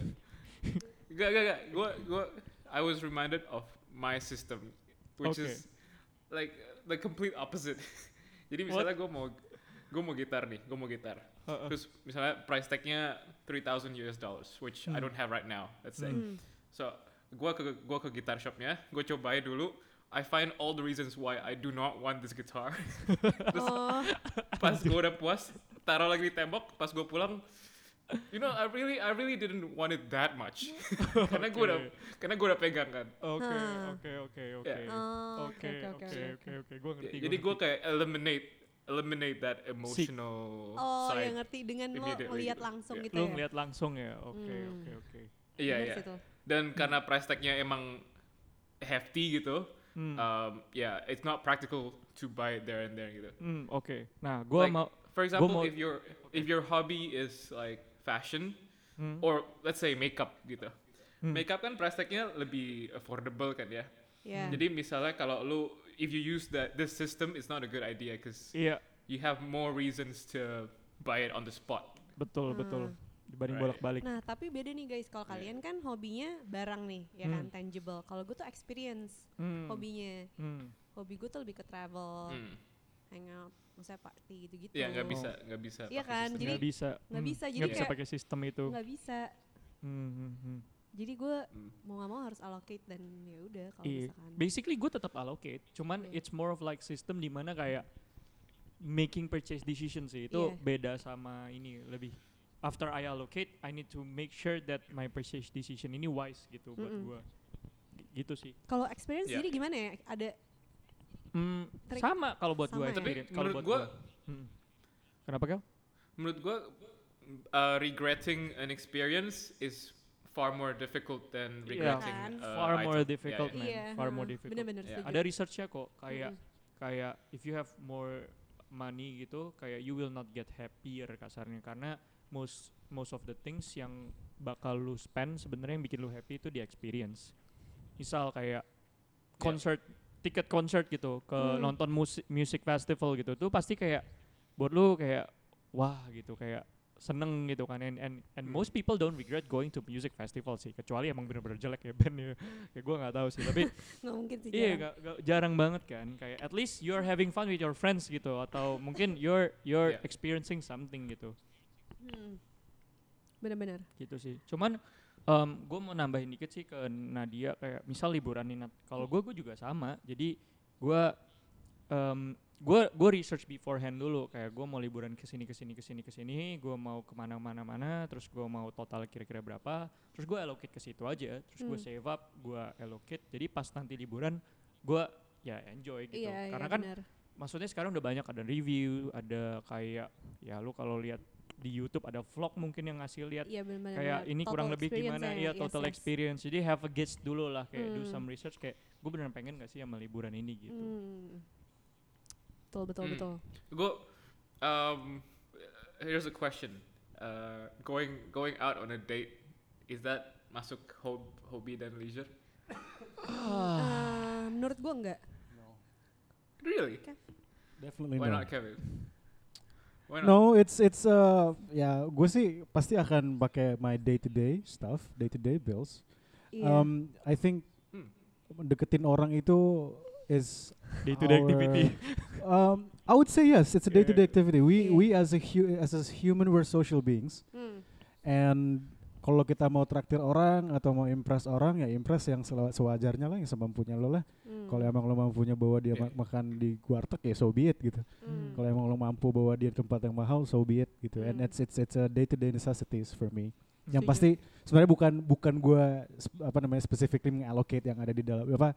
(laughs) gak gak gak. Gue gue I was reminded of my system, which Okay. is like the complete opposite. (laughs) Jadi misalnya gue mau gue mau gitar nih, gue mau gitar. Heeh. Terus misalnya price tagnya 3000 US dollars, which I Hmm. don't have right now. Let's say. Hmm. So gue ke gue ke gitar shopnya, gue cobain dulu. I find all the reasons why I do not want this guitar. (laughs) Terus Oh, pas gue udah puas, taruh lagi di tembok. Pas gue pulang, you know, I really, I really didn't want it that much. (laughs) karena gue udah, karena gue udah pegang kan. Oke, oke, oke, oke. Oh, oke Oke, oke oke. Gue ngerti. Jadi gue kayak eliminate, eliminate that emotional Oh, side. yang ngerti dengan lo ngeliat gitu. langsung Yeah. gitu Lu ya. ngeliat langsung ya. Oke, Hmm. oke, oke. Iya iya. Dan karena price tagnya emang hefty gitu, Hmm. um, yeah, it's not practical to buy it there and there gitu. Hmm, oke. Nah, gue Like, mau For example, mau- if your if your hobby is like fashion hmm, or let's say makeup gitu, hmm. makeup kan price tagnya lebih affordable kan ya. Ya. Jadi misalnya kalau lu if you use that this system it's not a good idea because Iya, you have more reasons to buy it on the spot. betul, Hmm. betul. Dibanding Right. bolak-balik. Nah, tapi beda nih guys, kalau Yeah. kalian kan hobinya barang nih, ya kan, Hmm. tangible. Kalau gue tuh experience Hmm, hobinya. hmm. Hobi gue tuh lebih ke travel, Hmm. hangout, misalnya party gitu-gitu. Ya nggak bisa nggak bisa. Iya kan, sistem. jadi Nggak bisa. nggak hmm, bisa, jadi nggak bisa pakai sistem itu. Nggak bisa. Hmm, hmm, hmm. Jadi gue Hmm. mau nggak mau harus allocate dan ya udah kalau Iya. misalkan. Basically gue tetap allocate, cuman Iya. it's more of like system di mana kayak making purchase decision sih itu Iya. beda sama ini lebih after I allocate I need to make sure that my purchase decision ini wise gitu buat Mm-mm. gue gitu sih Kalau experience Iya. jadi gimana ya? Ada Hmm, Trik sama kalau buat gue ya? Tapi experience kalau buat gua gua. Hmm. kenapa kau menurut gua uh, regretting an experience is far more difficult than Iya. regretting Kan? uh, far more item. difficult Yeah, man iya, far more difficult Bener-bener Yeah. setuju. ada researchnya kok kayak Mm-mm. kayak if you have more money gitu kayak you will not get happier kasarnya karena most most of the things yang bakal lu spend sebenarnya yang bikin lu happy itu di experience misal kayak concert tiket concert gitu ke Hmm. nonton musik music festival gitu tuh pasti kayak buat lu kayak wah gitu kayak seneng gitu kan and and, and Hmm. most people don't regret going to music festival sih kecuali emang bener-bener jelek ya band ya (laughs) kayak gue nggak tahu sih tapi (laughs) nggak mungkin sih. Iya, jarang. gak, gak- jarang banget kan. Kayak at least you're having fun with your friends gitu, atau mungkin you're you're Yeah. experiencing something gitu, Hmm. Bener-bener. gitu sih. Cuman gue mau nambahin dikit sih ke Nadia kayak misal liburan nih, kalau gue gue juga sama. Jadi gue gue gue research beforehand dulu kayak gue mau liburan ke sini ke sini ke sini ke sini gue mau ke mana mana mana terus gue mau total kira-kira berapa terus gue allocate ke situ aja terus gue Hmm. save up gue allocate jadi pas nanti liburan gue ya enjoy gitu Iya, karena iya, kan bener. maksudnya sekarang udah banyak ada review ada kayak ya lu kalau lihat di YouTube ada vlog mungkin yang ngasih lihat bener-bener. kayak ini Total kurang lebih gimana ya, ya total yes. experience jadi have a gauge dulu lah kayak do Hmm. some research kayak gue beneran pengen gak sih sama liburan ini gitu Hmm. Betul betul Hmm. betul. Go. Um, here's a question. Uh, going going out on a date is that masuk hob hobi dan leisure? Eh, menurut gue enggak. Really? Definitely Why no. not, Kevin? Why not? No, it's it's uh ya gue sih pasti akan pakai my day to day stuff, day to day bills. Iya. Um, I think Hmm. deketin orang itu is Day to day our- activity. (laughs) Um, I would say yes, it's a day to day activity. We Yeah. we as a hu- as a human we're social beings, Hmm. and kalau kita mau traktir orang atau mau impress orang ya impress yang sewajarnya lah yang semampunya lo lah. Hmm. Kalau emang lo mampunya bawa dia Yeah. ma- makan di warteg ya so be it gitu. Hmm. Kalau emang lo mampu bawa dia di tempat yang mahal so be it gitu. And Hmm. it's it's it's a day to day necessities for me. Yang Setuju. pasti sebenarnya bukan bukan gua sp- apa namanya specifically mengallocate yang ada di dalam apa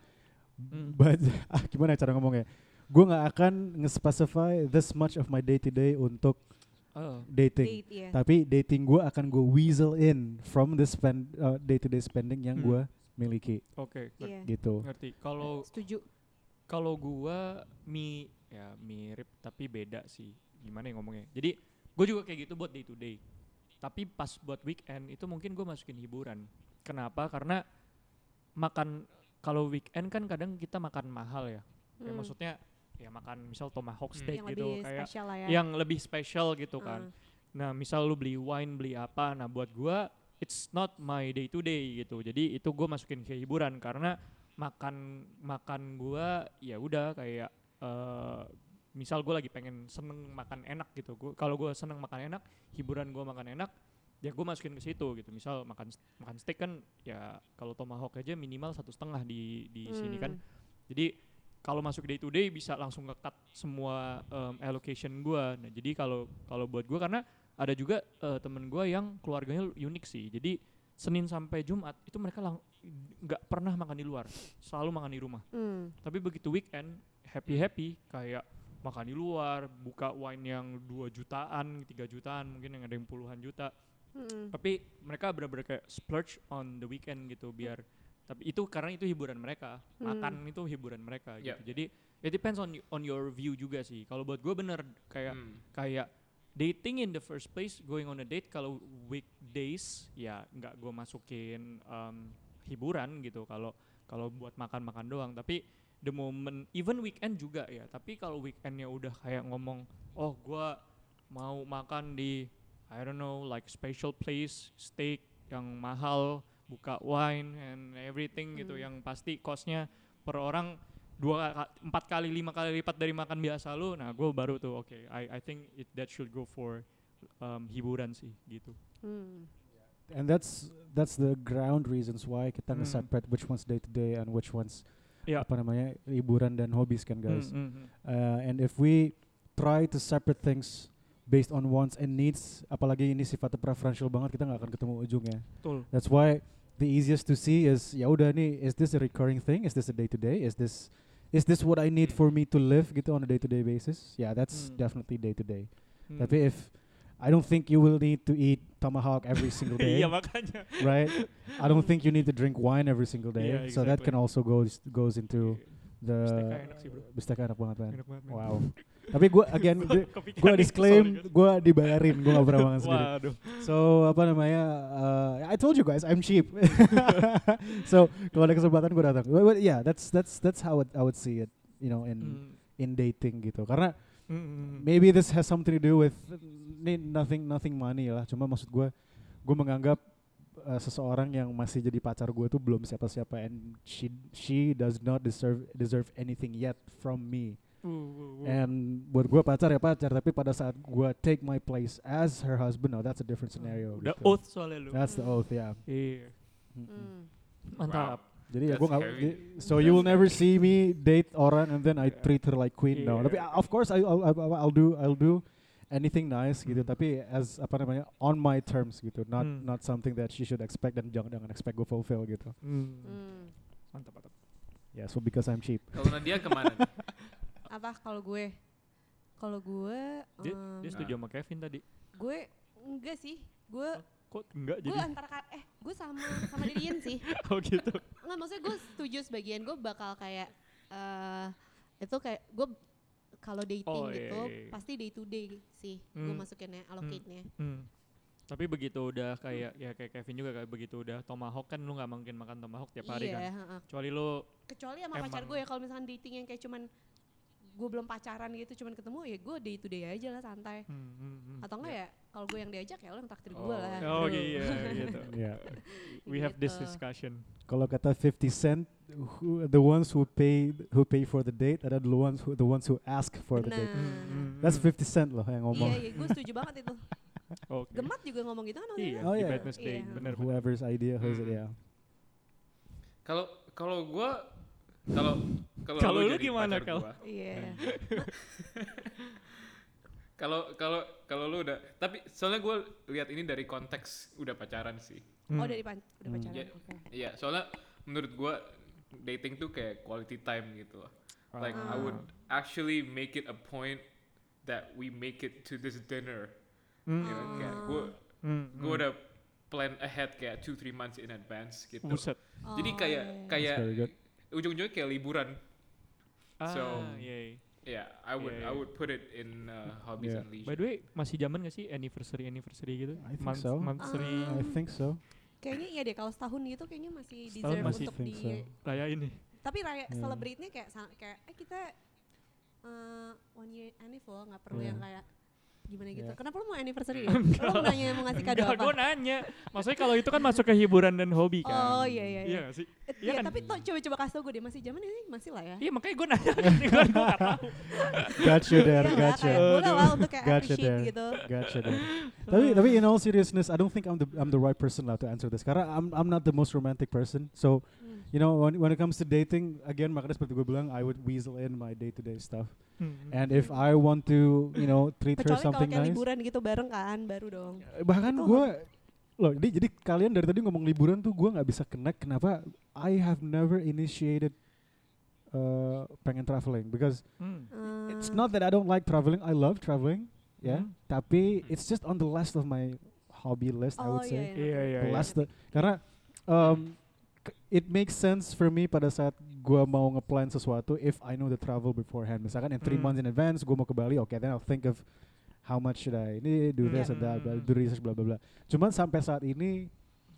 Hmm. but (laughs) ah, gimana cara ngomongnya? Gue nggak akan nge-specify this much of my day to day untuk Oh. dating. Date, iya. Tapi dating gue akan gue weasel in from the spend day to day spending yang Hmm. gue miliki Oke, ngerti. Iya. gitu. ngerti. Kalau Setuju. kalau gua mi ya mirip tapi beda sih. Gimana ya ngomongnya? Jadi gue juga kayak gitu buat day to day. Tapi pas buat weekend itu mungkin gue masukin hiburan. Kenapa? Karena makan kalau weekend kan kadang kita makan mahal ya. Kayak Hmm. maksudnya ya makan misal tomahawk Hmm. steak yang gitu lebih kayak ya. yang lebih spesial gitu kan. Hmm. Nah, misal lu beli wine, beli apa, nah buat gua it's not my day to day gitu. Jadi itu gua masukin ke hiburan karena makan makan gua ya udah kayak eh misal gua lagi pengen seneng makan enak gitu. Gua kalau gua seneng makan enak, hiburan gua makan enak, ya gua masukin ke situ gitu. Misal makan makan steak kan ya kalau tomahawk aja minimal satu setengah di di sini kan. Hmm. Jadi kalau masuk day to day bisa langsung nge-cut semua um, allocation gua. Nah, jadi kalau kalau buat gua karena ada juga eh, temen gua yang keluarganya unik sih. Jadi Senin sampai Jumat itu mereka nggak pernah makan di luar, selalu makan di rumah. Hmm. Tapi begitu weekend happy happy kayak makan di luar, buka wine yang 2 jutaan, 3 jutaan, mungkin yang ada yang puluhan juta. Hmm. Tapi mereka benar-benar kayak splurge on the weekend gitu biar tapi itu karena itu hiburan mereka. Hmm. Makan itu hiburan mereka Yeah. gitu. Jadi it depends on on your view juga sih. Kalau buat gue bener kayak Hmm. kayak dating in the first place, going on a date kalau weekdays ya nggak gue masukin um, hiburan gitu. Kalau kalau buat makan-makan doang. Tapi the moment even weekend juga ya. Tapi kalau weekendnya udah kayak ngomong, oh gue mau makan di I don't know like special place steak yang mahal buka wine and everything gitu Hmm. yang pasti costnya per orang dua empat kali lima kali lipat dari makan biasa lu nah gue baru tuh oke I I think it that should go for um, hiburan sih gitu Hmm. And that's that's the ground reasons why kita Hmm. nge-separate which one's day to day and which one's ya apa namanya hiburan dan hobbies kan guys. Hmm, hmm, hmm. Uh, and if we try to separate things based on wants and needs, apalagi ini sifatnya preferential banget, kita nggak akan ketemu ujungnya. betul That's why the easiest to see is ya udah nih, is this a recurring thing? Is this a day to day? Is this is this what I need for me to live gitu on a day to day basis? Yeah, that's Hmm. definitely day to day. Hmm. Tapi if I don't think you will need to eat tomahawk every (laughs) single day, makanya right? I don't think you need to drink wine every single day. Yeah, So that can also goes goes into the Bisteknya enak sih, bro. bisteknya enak banget man. Enak banget, man. Wow. Tapi gue again gue disclaim gue dibayarin gue gak pernah makan (laughs) sendiri. waduh So apa namanya? Uh, I told you guys I'm cheap. (laughs) so kalau ada kesempatan gue datang. But, but yeah, that's that's that's how it, I would see it. You know, in Hmm, in dating gitu. Karena hmm. maybe this has something to do with ini nothing nothing money lah. Cuma maksud gue gue menganggap uh, seseorang yang masih jadi pacar gue tuh belum siapa-siapa and she she does not deserve deserve anything yet from me. And buat gue pacar ya pacar, tapi pada saat gue take my place as her husband, now that's a different scenario. udah gitu. oath soalnya lu That's the oath, ya. iya Mm-mm. Hmm. mantap Jadi ya That's gue nggak, so you will never see me date orang and then I Yeah. treat her like queen. No, tapi Yeah. uh, of course I, I'll, I'll, I'll do I'll do anything nice gitu. Hmm. Tapi as apa namanya on my terms gitu, not Hmm. not something that she should expect dan jangan jangan expect gue fulfill gitu. Hmm. Hmm. mantap mantap Yeah, so because I'm cheap. Kalau Nadia ke mana? (laughs) Apa kalau gue? Kalau gue, dia, em, dia setuju sama Kevin tadi gue enggak sih. Gue kok enggak gue jadi antara ka- eh gue sama sama Didian sih. (laughs) oh gitu Enggak maksudnya gue setuju sebagian gue bakal kayak eh itu kayak gue kalau dating Oh, iya, gitu iya, iya. pasti day to day sih gue Hmm. masukinnya allocate-nya. Hmm. Tapi begitu udah kayak ya kayak Kevin juga kayak begitu udah tomahawk kan lu nggak mungkin makan tomahawk tiap hari iya, kan. Kecuali lu Kecuali sama pacar gue ya kalau misalkan dating yang kayak cuman gue belum pacaran gitu cuman ketemu ya gue day to day aja lah santai Hmm, hmm, hmm. atau enggak ya kalau gue yang diajak ya lo yang traktir gue lah Oh bro. iya gitu. (laughs) Yeah. We have this Gitu. discussion. Kalau kata 50 Cent, who, the ones who pay who pay for the date adalah the ones who the ones who ask for the Benar. date. Hmm, hmm, That's hmm. 50 Cent loh yang ngomong. iya iya gue setuju banget itu (laughs) Oke. gemat juga ngomong gitu kan waktu Iya. Oh, iya. Mistake, Iya. bener. Whoever's idea who's it, Hmm. yeah. Kalau kalau gua kalau kalau Kalau lu jadi gimana, pacar Kal? gua, iya (laughs) Kalau kalau kalau lu udah tapi soalnya gue lihat ini dari konteks udah pacaran sih. oh Hmm. dari pan udah Hmm. pacaran Iya. oke Iya, soalnya menurut gua dating tuh kayak quality time gitu loh. Like I would actually make it a point that we make it to this dinner. Hmm, You know, kayak gua hmm, gua hmm. udah plan ahead kayak 2 3 months in advance gitu. Buset. Jadi Oh, kayak iya, iya. kayak very good. Ujung-ujungnya kayak liburan. Ah, So- iya, iya. Yeah, I would Iya, I iya. would put it in uh, hobbies Yeah. and leisure. By the way, masih zaman gak sih anniversary anniversary gitu? I think Month- so. Monthsary Ah. I think so. kayaknya iya deh kalau setahun gitu kayaknya masih Setahun deserve masih untuk di so. raya ini. tapi raya Yeah. celebrate-nya kayak kayak eh kita eh, one year anniversary nggak perlu Yeah. yang kayak gimana gitu Yeah. kenapa lu mau anniversary ya? (laughs) lu mau nanya mau ngasih kado Enggak, apa gue nanya. Maksudnya kalau itu kan masuk ke hiburan dan hobi kan. oh iya iya Iya iya gak sih? Eh, iya iya, kan? tapi tuh coba-coba kasih tau gue deh masih zaman ini masih lah ya Iya makanya gue nanya. (laughs) gue gak tahu. Got you there, got you. boleh lah untuk kayak Gotcha appreciate there. gitu Gotcha there. tapi tapi in all seriousness, I don't think I'm the I'm the right person lah to answer this. Karena I'm I'm not the most romantic person. So Hmm. you know when when it comes to dating, again makanya seperti gue bilang, I would weasel in my day to day stuff. Hmm. And if I want to, you know, treat her kecuali kalau something kayak nice, liburan gitu bareng kan baru dong bahkan gue loh jadi, jadi kalian dari tadi ngomong liburan tuh gue nggak bisa connect kenapa I have never initiated uh, pengen traveling because Hmm. it's not that I don't like traveling I love traveling ya Hmm. tapi it's just on the list of my hobby list I oh would iya say iya Iya, iya, the iya. last the- karena um, it makes sense for me pada saat gue mau ngeplan sesuatu if I know the travel beforehand misalkan in three Hmm. months in advance gue mau ke Bali okay then I'll think of how much should I ini do Hmm. this and that blah, Hmm. do research bla bla bla cuman sampai saat ini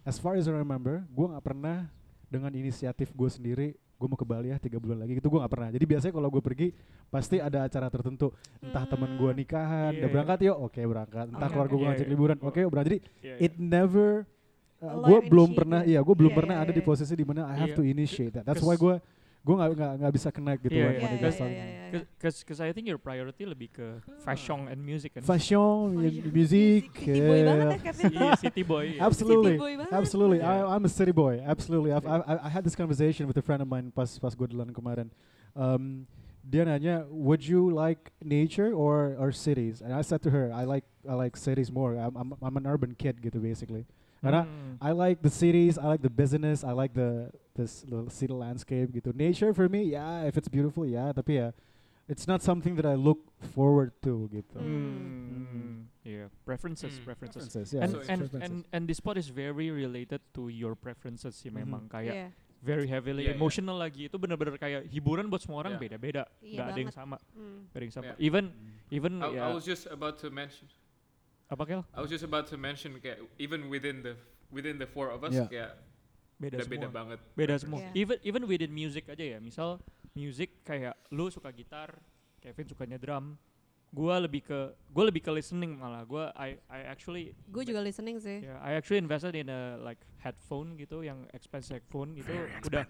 as far as I remember gue nggak pernah dengan inisiatif gue sendiri gue mau ke Bali ya tiga bulan lagi gitu gue nggak pernah jadi biasanya kalau gue pergi pasti ada acara tertentu entah temen gue Hmm. nikahan Iya, udah iya. berangkat yuk oke berangkat entah Oke, keluarga oke. gue Iya, ngajak iya. liburan Oh. oke berangkat jadi Iya, it never uh, gue belum initiate pernah ya? iya gue belum Iya, pernah iya, ada di iya. posisi di mana I have Iya. to initiate that that's why gue gue nggak nggak nggak bisa connect gitu Iya, iya, iya, gets iya, on iya, iya. Cause, cause I think your priority lebih ke fashion and music kan. fashion iya. music City boy banget ya yeah. Kevin Iya, city boy. iya. (laughs) Absolutely. City boy banget. Absolutely, Yeah. I, I'm a city boy. Absolutely, I've, I, I- I had this conversation with a friend of mine pas pas gue London kemarin. Um, dia nanya, would you like nature or or cities? And I said to her, I like I like cities more. I'm I'm, I'm an urban kid gitu basically. Karena Hmm. I like the cities, I like the business, I like the this little city landscape gitu. Nature for me, yeah, if it's beautiful, yeah, tapi ya it's not something that I look forward to gitu. Hmm. Yeah, preferences, Hmm. preferences. Preferences, yeah, and, So and, preferences. and and this spot is very related to your preferences sih Mhm. memang kayak Iya. very heavily iya. emotional lagi itu bener-bener kayak hiburan buat semua orang beda-beda Iya nggak ada yang sama Hmm. nggak ada yang sama Iya. even even I, ya I was just about to mention apa kel? I was just about to mention kayak even within the within the four of us Yeah. kayak beda udah semua. beda banget. beda semua. Iya. even even within music aja ya. Misal music kayak lu suka gitar Kevin sukanya drum. Gua lebih ke gua lebih ke listening malah. Gua I I actually gue juga listening sih. Ya I actually invested in a like headphone gitu yang expensive headphone gitu. Udah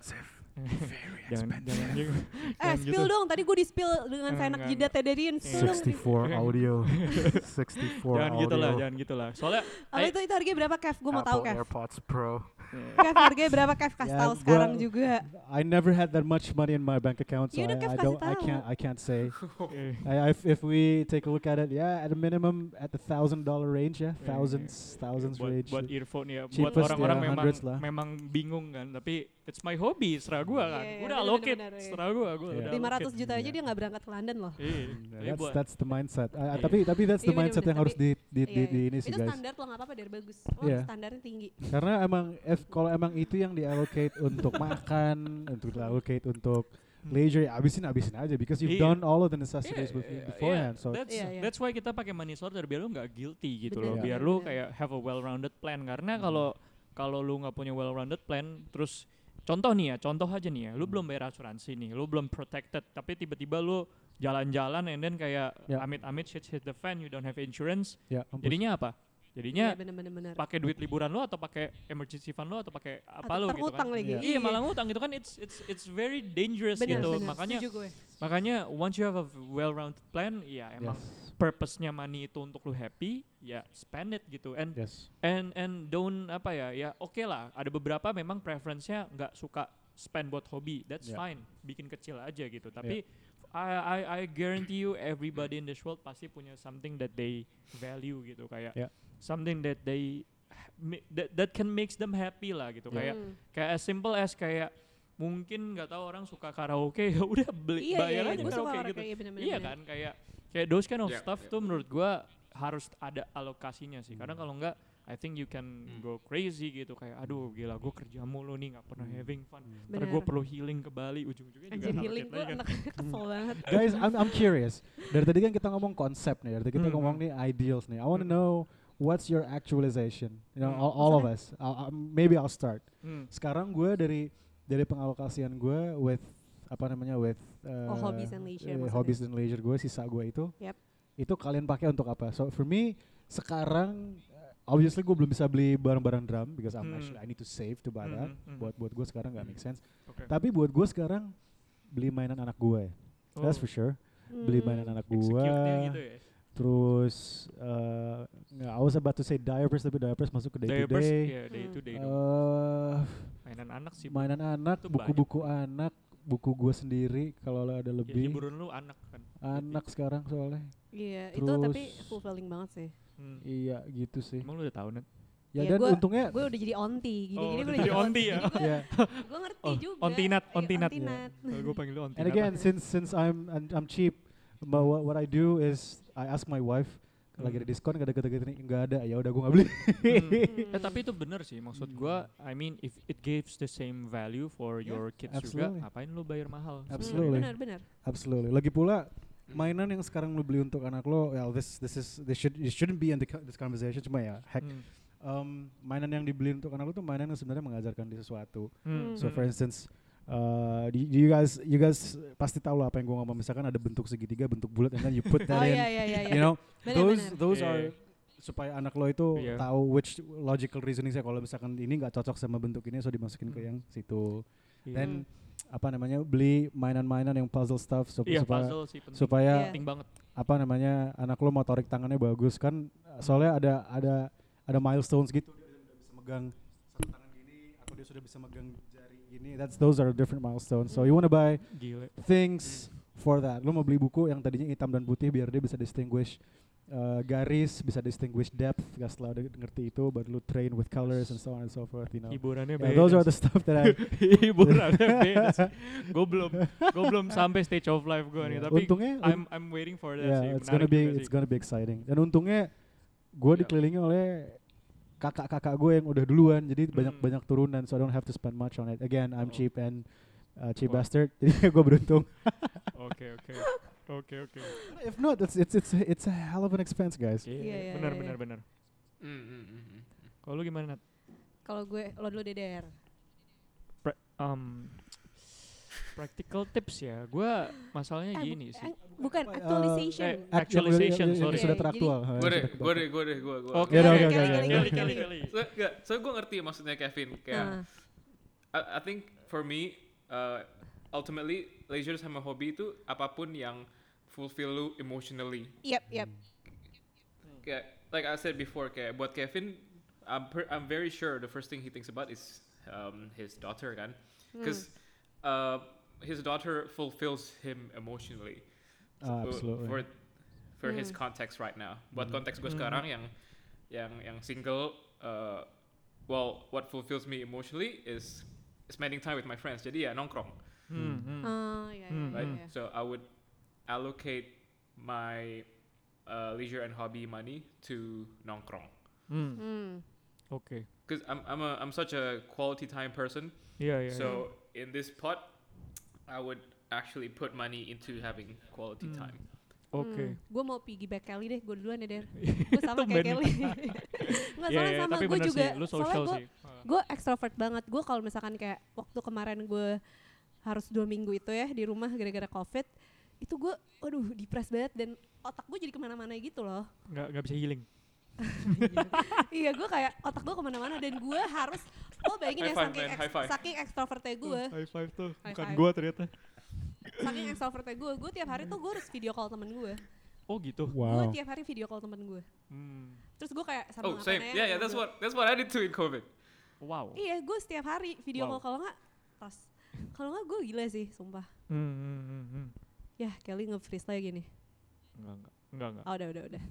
(laughs) jangan jangan gitu (laughs) eh jangan spill dong. Tadi gue di spill dengan Enggak, seenak jidat dong. 64 (laughs) audio, 64 jangan gitu lah jangan gitu lah soalnya Apa itu itu harganya berapa Kev? Gue mau tahu Kev. AirPods Pro. Kev harganya berapa Kev? Kasih Ya, tahu sekarang juga. I never had that much money in my bank account, so Ya udah, I, I don't, I can't, I can't say. (laughs) I, if, if we take a look at it, yeah, at a minimum, at the thousand dollar range, yeah, Yeah, thousands, thousands buat, range. buat earphone ya buat orang-orang ya, memang lah. memang bingung kan tapi it's my hobby serah gua kan Iya, iya, udah allocate bener, iya. serah gua gua Iya. udah 500 allocate. juta aja Iya. dia nggak berangkat ke London loh. Iya, Mm, tapi that's that's the mindset. Uh, Iya. Tapi tapi that's the Iya, mindset bener, yang harus di di di, Iya, di iya. ini sih Itu guys. standar lo nggak apa-apa dari bagus. Oh Iya. standarnya tinggi. Karena emang if kalau emang itu yang diallocate untuk makan, untuk diallocate untuk leisure, ya abisin abisin aja because you've Iya. done all of the Iya, necessities with iya, beforehand. iya. So that's Iya, iya. that's why kita pakai money sorter biar lu nggak guilty gitu Bener, loh Bener, biar bener, lu kayak have a well rounded plan karena Hmm. kalau kalau lu nggak punya well rounded plan terus contoh nih ya contoh aja nih ya lu Hmm. belum bayar asuransi nih lu belum protected tapi tiba-tiba lu jalan-jalan and then kayak Ya. amit-amit shit hit the fan you don't have insurance mampus. jadinya apa jadinya Iya bener-bener. pakai duit liburan lo atau pakai emergency fund lo atau pakai apa Atau lo gitu kan lagi. Iya. iya malah ngutang gitu kan it's it's it's very dangerous Bener, gitu bener. makanya makanya once you have a well-rounded plan ya emang Yes. purpose-nya money itu untuk lu happy ya spend it gitu and Yes. and and don't apa ya ya oke lah ada beberapa memang preference-nya nggak suka spend buat hobi that's Yeah. fine bikin kecil aja gitu tapi I, I I guarantee you everybody in this world pasti punya something that they value gitu kayak Yeah. Something that they that that can makes them happy lah gitu Yeah. kayak Hmm. kayak as simple as kayak mungkin nggak tahu orang suka karaoke (laughs) ya udah beli Iya, bayar iya, aja karaoke gitu kayak bener-bener. iya kan kayak kayak those kind of Yeah, stuff yeah. tuh menurut gua harus ada alokasinya sih karena kalau enggak I think you can Hmm. go crazy gitu kayak aduh gila gue kerja mulu nih nggak pernah Hmm. having fun Hmm. ntar gue Bener. perlu healing ke Bali ujung-ujungnya juga Anjir healing gue lagi kan. anak kesel banget. Guys, I'm I'm curious. Dari tadi kan kita ngomong konsep nih, dari tadi kita Hmm. ngomong nih ideals nih. I want to Hmm. know what's your actualization. You know, Hmm. all, all of us. I'll, I'll- maybe I'll start. Hmm. Sekarang gue dari dari pengalokasian gue with apa namanya with uh, Oh, hobbies and leisure eh, maksudnya. hobbies and leisure gue sisa gue itu. Yep. Itu kalian pakai untuk apa? So for me sekarang uh, obviously gue belum bisa beli barang-barang drum because I'm Hmm. actually I need to save to buy that. Mhm, mhm. Buat buat gue sekarang nggak make sense. Oke. Tapi buat gue sekarang beli mainan anak gue. That's Oh, for sure. Beli Hmm. mainan anak gue. gitu ya Terus uh, nggak, I was about to say diapers tapi diapers masuk ke day to diapers day. ya day to day. Uh, mainan anak sih mainan anak, buku-buku anak, buku gue sendiri kalau ada ya, lebih. hiburan lu anak kan anak sekarang soalnya. Iya, itu tapi Terus- fulfilling banget sih. Hmm. Iya gitu sih. emang lu udah tahu Nat? Ya Iya, dan gua- untungnya Gue udah jadi onti, gini-gini Oh, gue udah jadi onti ya? ya. (laughs) Gue ngerti Oh, juga. ontinat, Iya, ontinat. ontinat. Kalau gue panggil lu onti And again, since since I'm I'm, I'm cheap, but what, what I do is I ask my wife kalau lagi ada Hmm. diskon gak ada kata-kata ini nggak ada ya udah gue nggak beli. Eh tapi itu bener sih maksud Hmm. gua I mean if it gives the same value for Yeah, your kids absolutely. juga ngapain lu bayar mahal Hmm, Absolutely. Benar, benar. Absolutely. Lagi pula mainan yang sekarang lu beli untuk anak lo, well this this is this should it shouldn't be in the, this conversation cuma ya heck Hmm. um, mainan yang dibeli untuk anak lo tuh mainan yang sebenarnya mengajarkan dia sesuatu. Hmm. So Hmm. for instance, uh, do, do you guys you guys pasti tahu lah apa yang gue ngomong. Misalkan ada bentuk segitiga, bentuk bulat, and then you put (laughs) that Oh in. iya iya iya. You know, Benar, those benar. those Iya, are supaya anak lo itu Iya. tahu which logical reasoning saya kalau misalkan ini nggak cocok sama bentuk ini so dimasukin ke Hmm. yang situ. Iya. Dan apa namanya beli mainan-mainan yang puzzle stuff sup- iya supaya puzzle sih penting supaya Iya. penting banget apa namanya anak lo motorik tangannya bagus kan soalnya ada ada ada milestones gitu dia udah bisa megang satu tangan gini atau dia sudah bisa megang gini that's those are different milestones so you wanna buy gile things for that lo mau beli buku yang tadinya hitam dan putih biar dia bisa distinguish uh, garis bisa distinguish depth gak setelah udah ngerti itu baru lo train with colors and so on and so forth you know hiburannya Yeah, beda those are the stuff that I (laughs) (laughs) hiburannya beda gue belum gue belum sampai stage of life gue nih Yeah. tapi untungnya I'm I'm waiting for that sih yeah, it's gonna be it's sih. gonna be exciting. Dan untungnya gue Yeah. dikelilingi oleh kakak-kakak gue yang udah duluan, jadi banyak Hmm. banyak turunan, so I don't have to spend much on it. Again, I'm Oh. cheap and uh, cheap Wow. bastard, (laughs) jadi gue beruntung. oke oke oke oke If not, it's it's it's it's a hell of an expense, guys. Iya, Iya, iya, benar iya. benar benar Mm, mm, mm, mm. kalau lu gimana Nat? Kalau gue lo dulu DDR. Pra- um, practical tips ya gue masalahnya Eh, gini sih eh, bukan uh, actualization. eh, Act- Actualization, sorry. sudah teraktual. Gue deh, gue deh, gue deh, gue. Oke, oke, kali, oke, kali, oke. kali, So, gue ngerti maksudnya Kevin. Kayak. I, I think for me, uh, ultimately leisure sama hobi itu apa pun yang fulfill lu emotionally. Yep, yep. Kayak, like I said before, kayak buat Kevin, I'm per, I'm very sure the first thing he thinks about is um, his daughter kan, Hmm. because uh, his daughter fulfills him emotionally. Uh, absolutely. For for his Hmm. context right now. Buat Mhm. konteks gue Mhm. sekarang yang yang yang single, uh, well, what fulfills me emotionally is spending time with my friends. Jadi ya nongkrong, Hmm, hmm. Ah, iya, iya, Hmm, right? iya. So I would allocate my uh, leisure and hobby money to nongkrong. Hmm, Hmm. oke Because I'm I'm a I'm such a quality time person. Yeah, yeah. So in this pot, I would actually put money into having quality Hmm. time. oke Gue mau piggyback Kelly deh, gue duluan ya Der. (laughs) Gue sama kayak Kelly. (laughs) Enggak Iya, salah iya, sama tapi gue juga. sih, lu soalnya gue gue (laughs) extrovert banget. Gue kalau misalkan kayak waktu kemarin gue harus dua minggu itu ya di rumah gara-gara covid, itu gue waduh depres banget dan otak gue jadi ke mana-mana gitu loh nggak nggak bisa healing (laughs) iya gue kayak otak gue ke mana-mana dan gue harus lo bayangin ya saking, man, five. saking extrovertnya gue high five tuh High bukan gua ternyata saking extrovertnya gue gue tiap hari tuh gue harus video call temen gue oh gitu gue Wow. tiap hari video call temen gue hmm. terus gue kayak sama Oh, same. Yeah, yeah. That's what that's what I did too in COVID. wow iya gue setiap hari video Wow. call kalau nggak tas kalau nggak gue gila sih sumpah hmm, hmm, hmm, hmm. ya Kelly nge-freeze lagi nih enggak enggak enggak enggak oh udah udah udah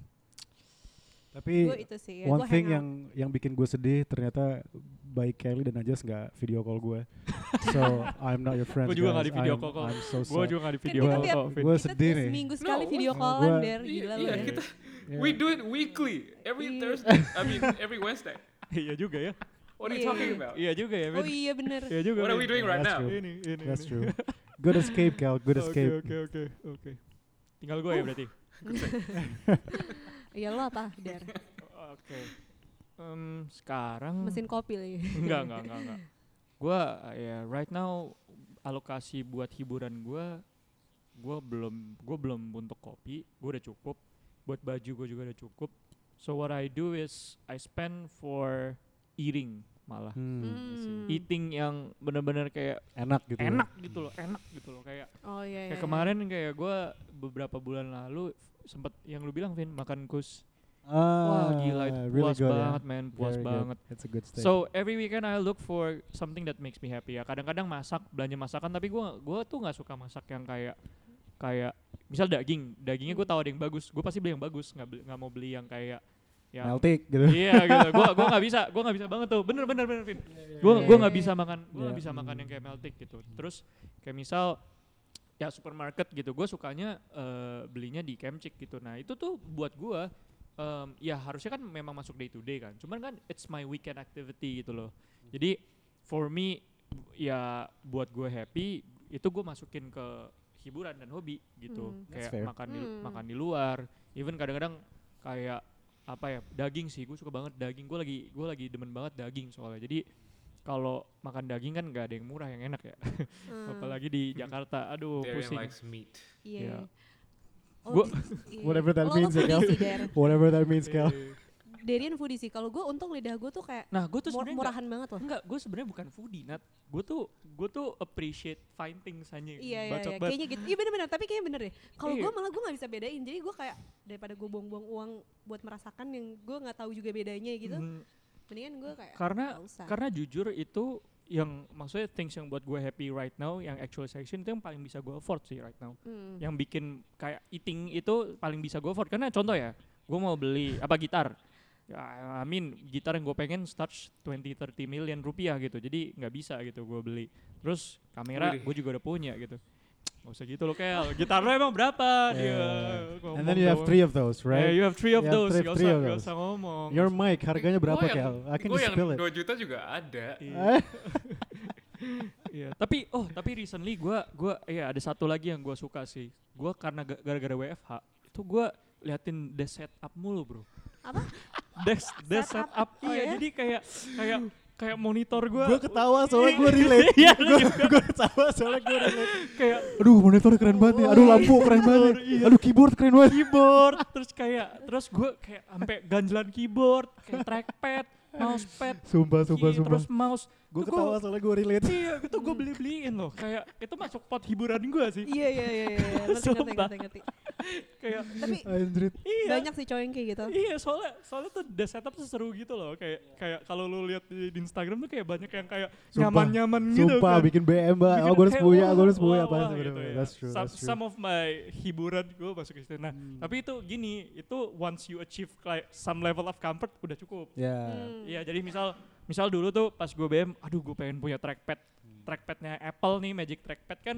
Tapi gue itu sih ya one gue thing yang yang bikin gue sedih ternyata baik Kelly dan Ajas nggak video call gue. so I'm not your friend. Gua juga nggak di video I'm- call. I'm so gua sorry. juga nggak di Kan video call. Gua kita sedih nih. seminggu sekali No, video callan gua- der Iya, gila lu iya, ya kita- Yeah. We do it weekly, every Iya. Thursday. I mean, (laughs) every Wednesday. iya juga ya What are you Iya, talking about? iya juga ya oh iya bener iya juga What are we doing right That's now? true. ini ini That's true. (laughs) Good escape, Cal. Good Oke escape. oke oke oke tinggal gue ya berarti (laughs) iya lo apa der oke Em, sekarang mesin kopi lagi enggak enggak enggak enggak gua ya right now alokasi buat hiburan gua gua belum gua belum untuk kopi gua udah cukup buat baju gua juga udah cukup so what I do is I spend for eating malah Hmm. Hmm. eating yang bener-bener kayak Enak gitu. ya. enak gitu loh enak gitu loh kayak oh iya, iya kayak iya. kemarin kayak gua beberapa bulan lalu sempet yang lu bilang Vin makan kus Ah, wah gila itu really puas good, banget man puas Very good. banget It's a good steak. So every weekend I look for something that makes me happy ya. Kadang-kadang masak, belanja masakan tapi gua gua tuh nggak suka masak yang kayak kayak misal daging, dagingnya gue tahu ada yang bagus, gue pasti beli yang bagus, nggak nggak mau beli yang kayak yang Meltik gitu. iya gitu. (laughs) Gua gua nggak bisa, gua nggak bisa banget tuh. Bener bener bener Vin. Gua Iya, gua iya, nggak iya. bisa makan, gua nggak Iya. bisa makan yang kayak meltik gitu. Terus kayak misal ya supermarket gitu, gue sukanya eh, belinya di Kemcik gitu. Nah itu tuh buat gua em, ya harusnya kan memang masuk day to day kan. Cuman kan it's my weekend activity gitu loh. Jadi for me ya buat gue happy itu gue masukin ke hiburan dan hobi gitu. Hmm. Kayak fair. makan di Hmm. makan di luar. Even kadang-kadang kayak apa ya daging sih gue suka banget daging gue lagi gue lagi demen banget daging soalnya jadi kalau makan daging kan nggak ada yang murah yang enak ya Hmm. apalagi di Jakarta aduh Darian pusing likes meat. Iya. Iya. Oh, Gua- iya. Whatever that Oh, lo means ya, Kel. Whatever that means, Cal. Eh, Darian foodie sih. Kalau gue untung lidah gue tuh kayak nah gue tuh mur- murahan banget loh. enggak gue sebenarnya bukan foodie nat gue tuh gue tuh appreciate fine things hanya Iya iya iya. Kayaknya gitu. Iya bener-bener. Tapi kayaknya bener deh. Kalau Iya. gue malah gue nggak bisa bedain. Jadi gue kayak daripada gue buang-buang uang buat merasakan yang gue nggak tahu juga bedanya gitu. Mhm. Mendingan gue kayak karena karena jujur itu yang maksudnya things yang buat gue happy right now yang actualization itu yang paling bisa gue afford sih right now. Hmm. yang bikin kayak eating itu paling bisa gue afford. Karena contoh ya gue mau beli apa gitar. Ya I mean gitar yang gue pengen starts 20-30 million rupiah gitu. Jadi nggak bisa gitu gue beli. Terus kamera gue juga udah punya gitu Gak usah gitu loh Kel gitar lo emang berapa (laughs) dia Yeah. ngomong And then you have three of those, Yeah, right? you have three of You those three- gak usah, of gak usah ngomong Your mic harganya berapa, Gua yang- Cal? I can gua just yang spill it. 2 juta juga ada. Iya. (laughs) Iya, tapi oh tapi recently gua gua ya ada satu lagi yang gua suka sih. Gua karena ga- gara-gara WFH itu gua liatin desk setup mulu, Bro. Apa? (laughs) Desk desk Setup? setup. Oh iya, ya? jadi kayak kayak kayak monitor gua Gue ketawa soalnya gue relate. (laughs) Iya, Gue gue ketawa soalnya gue relate. kayak Aduh, monitor keren banget nih. Aduh, lampu keren banget. nih. Iya. Aduh, keyboard keren banget. keyboard terus kayak terus gua kayak sampai ganjelan keyboard, kayak trackpad, mousepad, Sumpah, sumpah, sumpah. terus mouse. Gue ketawa soalnya gue relate. Iya, itu gue beli-beliin loh. Kayak itu masuk pot hiburan gua sih. Iya iya iya. iya. Ngerti, ngerti, Sumpah. ngerti, ngerti. (laughs) kayak Tapi iya. banyak sih cowok yang kayak gitu. Iya, soalnya soalnya tuh the setup tuh seru gitu loh. Kayak kayak kalau lu lihat di, di Instagram tuh kayak banyak yang kayak Sumpah. nyaman-nyaman gitu Sumpah, kan. bikin BM, Mbak. Oh, gue harus punya, gue harus punya. Apa gitu ya. That's true, some, that's true. some of my hiburan gue masuk ke situ. Nah, Hmm. tapi itu gini, itu once you achieve like some level of comfort udah cukup. Ya. Hmm. Iya, jadi misal misal dulu tuh pas gue BM, aduh gue pengen punya trackpad. Hmm. Trackpadnya Apple nih, Magic Trackpad kan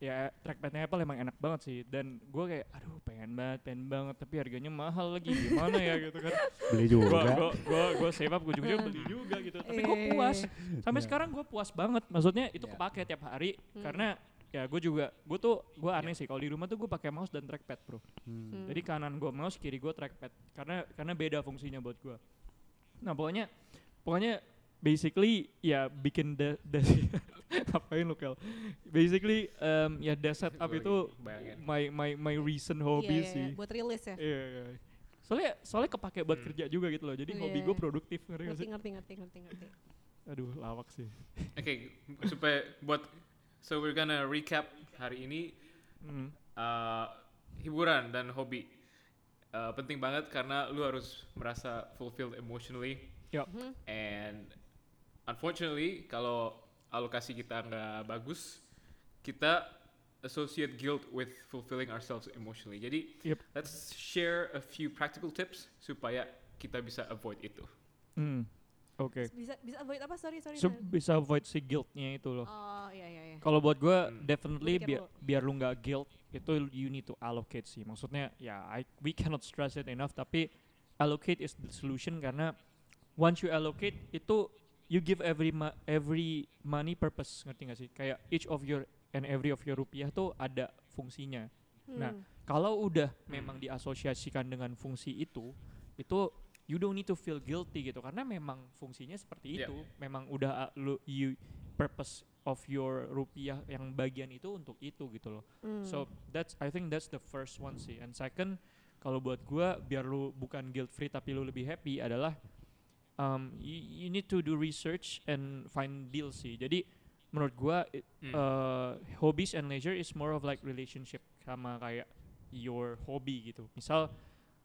ya trackpadnya Apple emang enak banget sih dan gue kayak aduh pengen banget pengen banget tapi harganya mahal lagi gimana ya gitu kan Beli juga. gue gue gue save up gue juga beli juga gitu tapi gue Iya. puas sampai Iya. sekarang gue puas banget maksudnya itu Iya. kepake tiap hari Hmm. karena ya gue juga gue tuh gue aneh sih kalau di rumah tuh gue pakai mouse dan trackpad bro Hmm. Hmm. jadi kanan gue mouse kiri gue trackpad karena karena beda fungsinya buat gue nah pokoknya pokoknya basically ya bikin da, da (laughs) ngapain lu Kel? Basically um, ya the setup itu bayangin. my my my recent hobby iya, sih. iya, buat rilis ya. Iya, iya. Soalnya soalnya kepake buat Hmm. kerja juga gitu loh. Jadi Iya, hobi iya. gue produktif ngerti Ngerti, ngerti, ngerti, ngerti, ngerti. Aduh, lawak sih. Oke, supaya buat so we're gonna recap hari ini Hmm. uh, hiburan dan hobi uh, penting banget karena lu harus merasa fulfilled emotionally Mhm. and unfortunately kalau alokasi kita nggak bagus kita associate guilt with fulfilling ourselves emotionally jadi Yep. let's share a few practical tips supaya kita bisa avoid itu Hmm. Oke. Bisa bisa avoid apa? Sorry, sorry. So, bisa avoid si guiltnya itu loh. Oh, iya iya iya. Kalau buat gue Hmm. definitely biar dulu. biar lu nggak guilt itu you need to allocate sih. Maksudnya ya I, we cannot stress it enough tapi allocate is the solution karena once you allocate itu you give every ma- every money purpose ngerti gak sih? Kayak each of your and every of your rupiah tuh ada fungsinya. Nah, Hmm. Kalau udah memang diasosiasikan dengan fungsi itu, itu you don't need to feel guilty gitu karena memang fungsinya seperti Yeah. itu. Memang udah uh, lu you purpose of your rupiah yang bagian itu untuk itu gitu loh. Hmm. So that's I think that's the first one sih. And second, kalau buat gua biar lu bukan guilt free tapi lu lebih happy adalah um, you, you need to do research and find deals sih. Jadi menurut gua it- Hmm. uh, hobbies and leisure is more of like relationship sama kayak your hobby gitu. Misal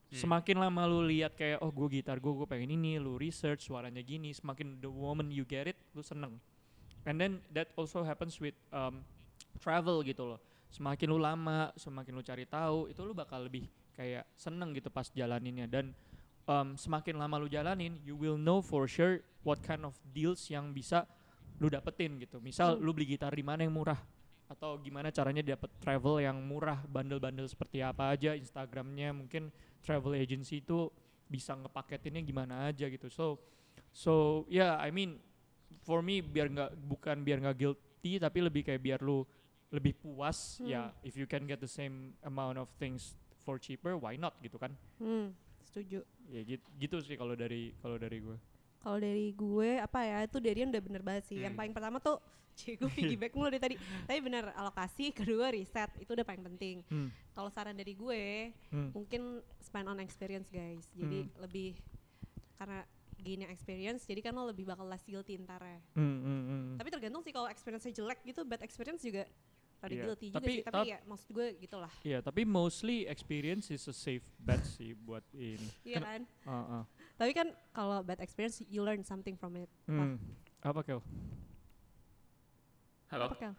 Hmm. semakin lama lu lihat kayak oh gue gitar gue gue pengen ini, lu research suaranya gini, semakin the moment you get it lu seneng. And then that also happens with um, travel gitu loh. Semakin lu lama, semakin lu cari tahu, itu lu bakal lebih kayak seneng gitu pas jalaninnya dan um, semakin lama lu jalanin, you will know for sure what kind of deals yang bisa lu dapetin gitu. Misal Hmm. lu beli gitar di mana yang murah atau gimana caranya dapat travel yang murah, bandel-bandel seperti apa aja, Instagramnya mungkin travel agency itu bisa ngepaketinnya gimana aja gitu. So so yeah, I mean for me biar nggak bukan biar nggak guilty tapi lebih kayak biar lu lebih puas Hmm. ya if you can get the same amount of things for cheaper why not gitu kan Hmm, setuju. Ya gitu, gitu sih kalau dari kalau dari gue Kalau dari gue apa ya itu Darian udah bener banget sih. Yang Hmm. paling pertama tuh (laughs) Cie gue piggyback mulu dari tadi. (laughs) Tapi bener alokasi, kedua riset itu udah paling penting. hmm. Kalau saran dari gue Hmm. mungkin spend on experience guys. Jadi lebih karena gaining experience jadi kan lo lebih bakal less guilty ntar ya. Hmm, hmm, hmm. Tapi tergantung sih kalau experience-nya jelek gitu bad experience juga rada Iya. guilty juga Tapi- sih. Tapi tap- ya maksud gue gitulah. Iya, tapi mostly experience is a safe bet sih buat ini. (laughs) Iya kan? Ah, ah. Tapi kan kalau bad experience you learn something from it. Hmm. Apa Kel? halo Apa Kel?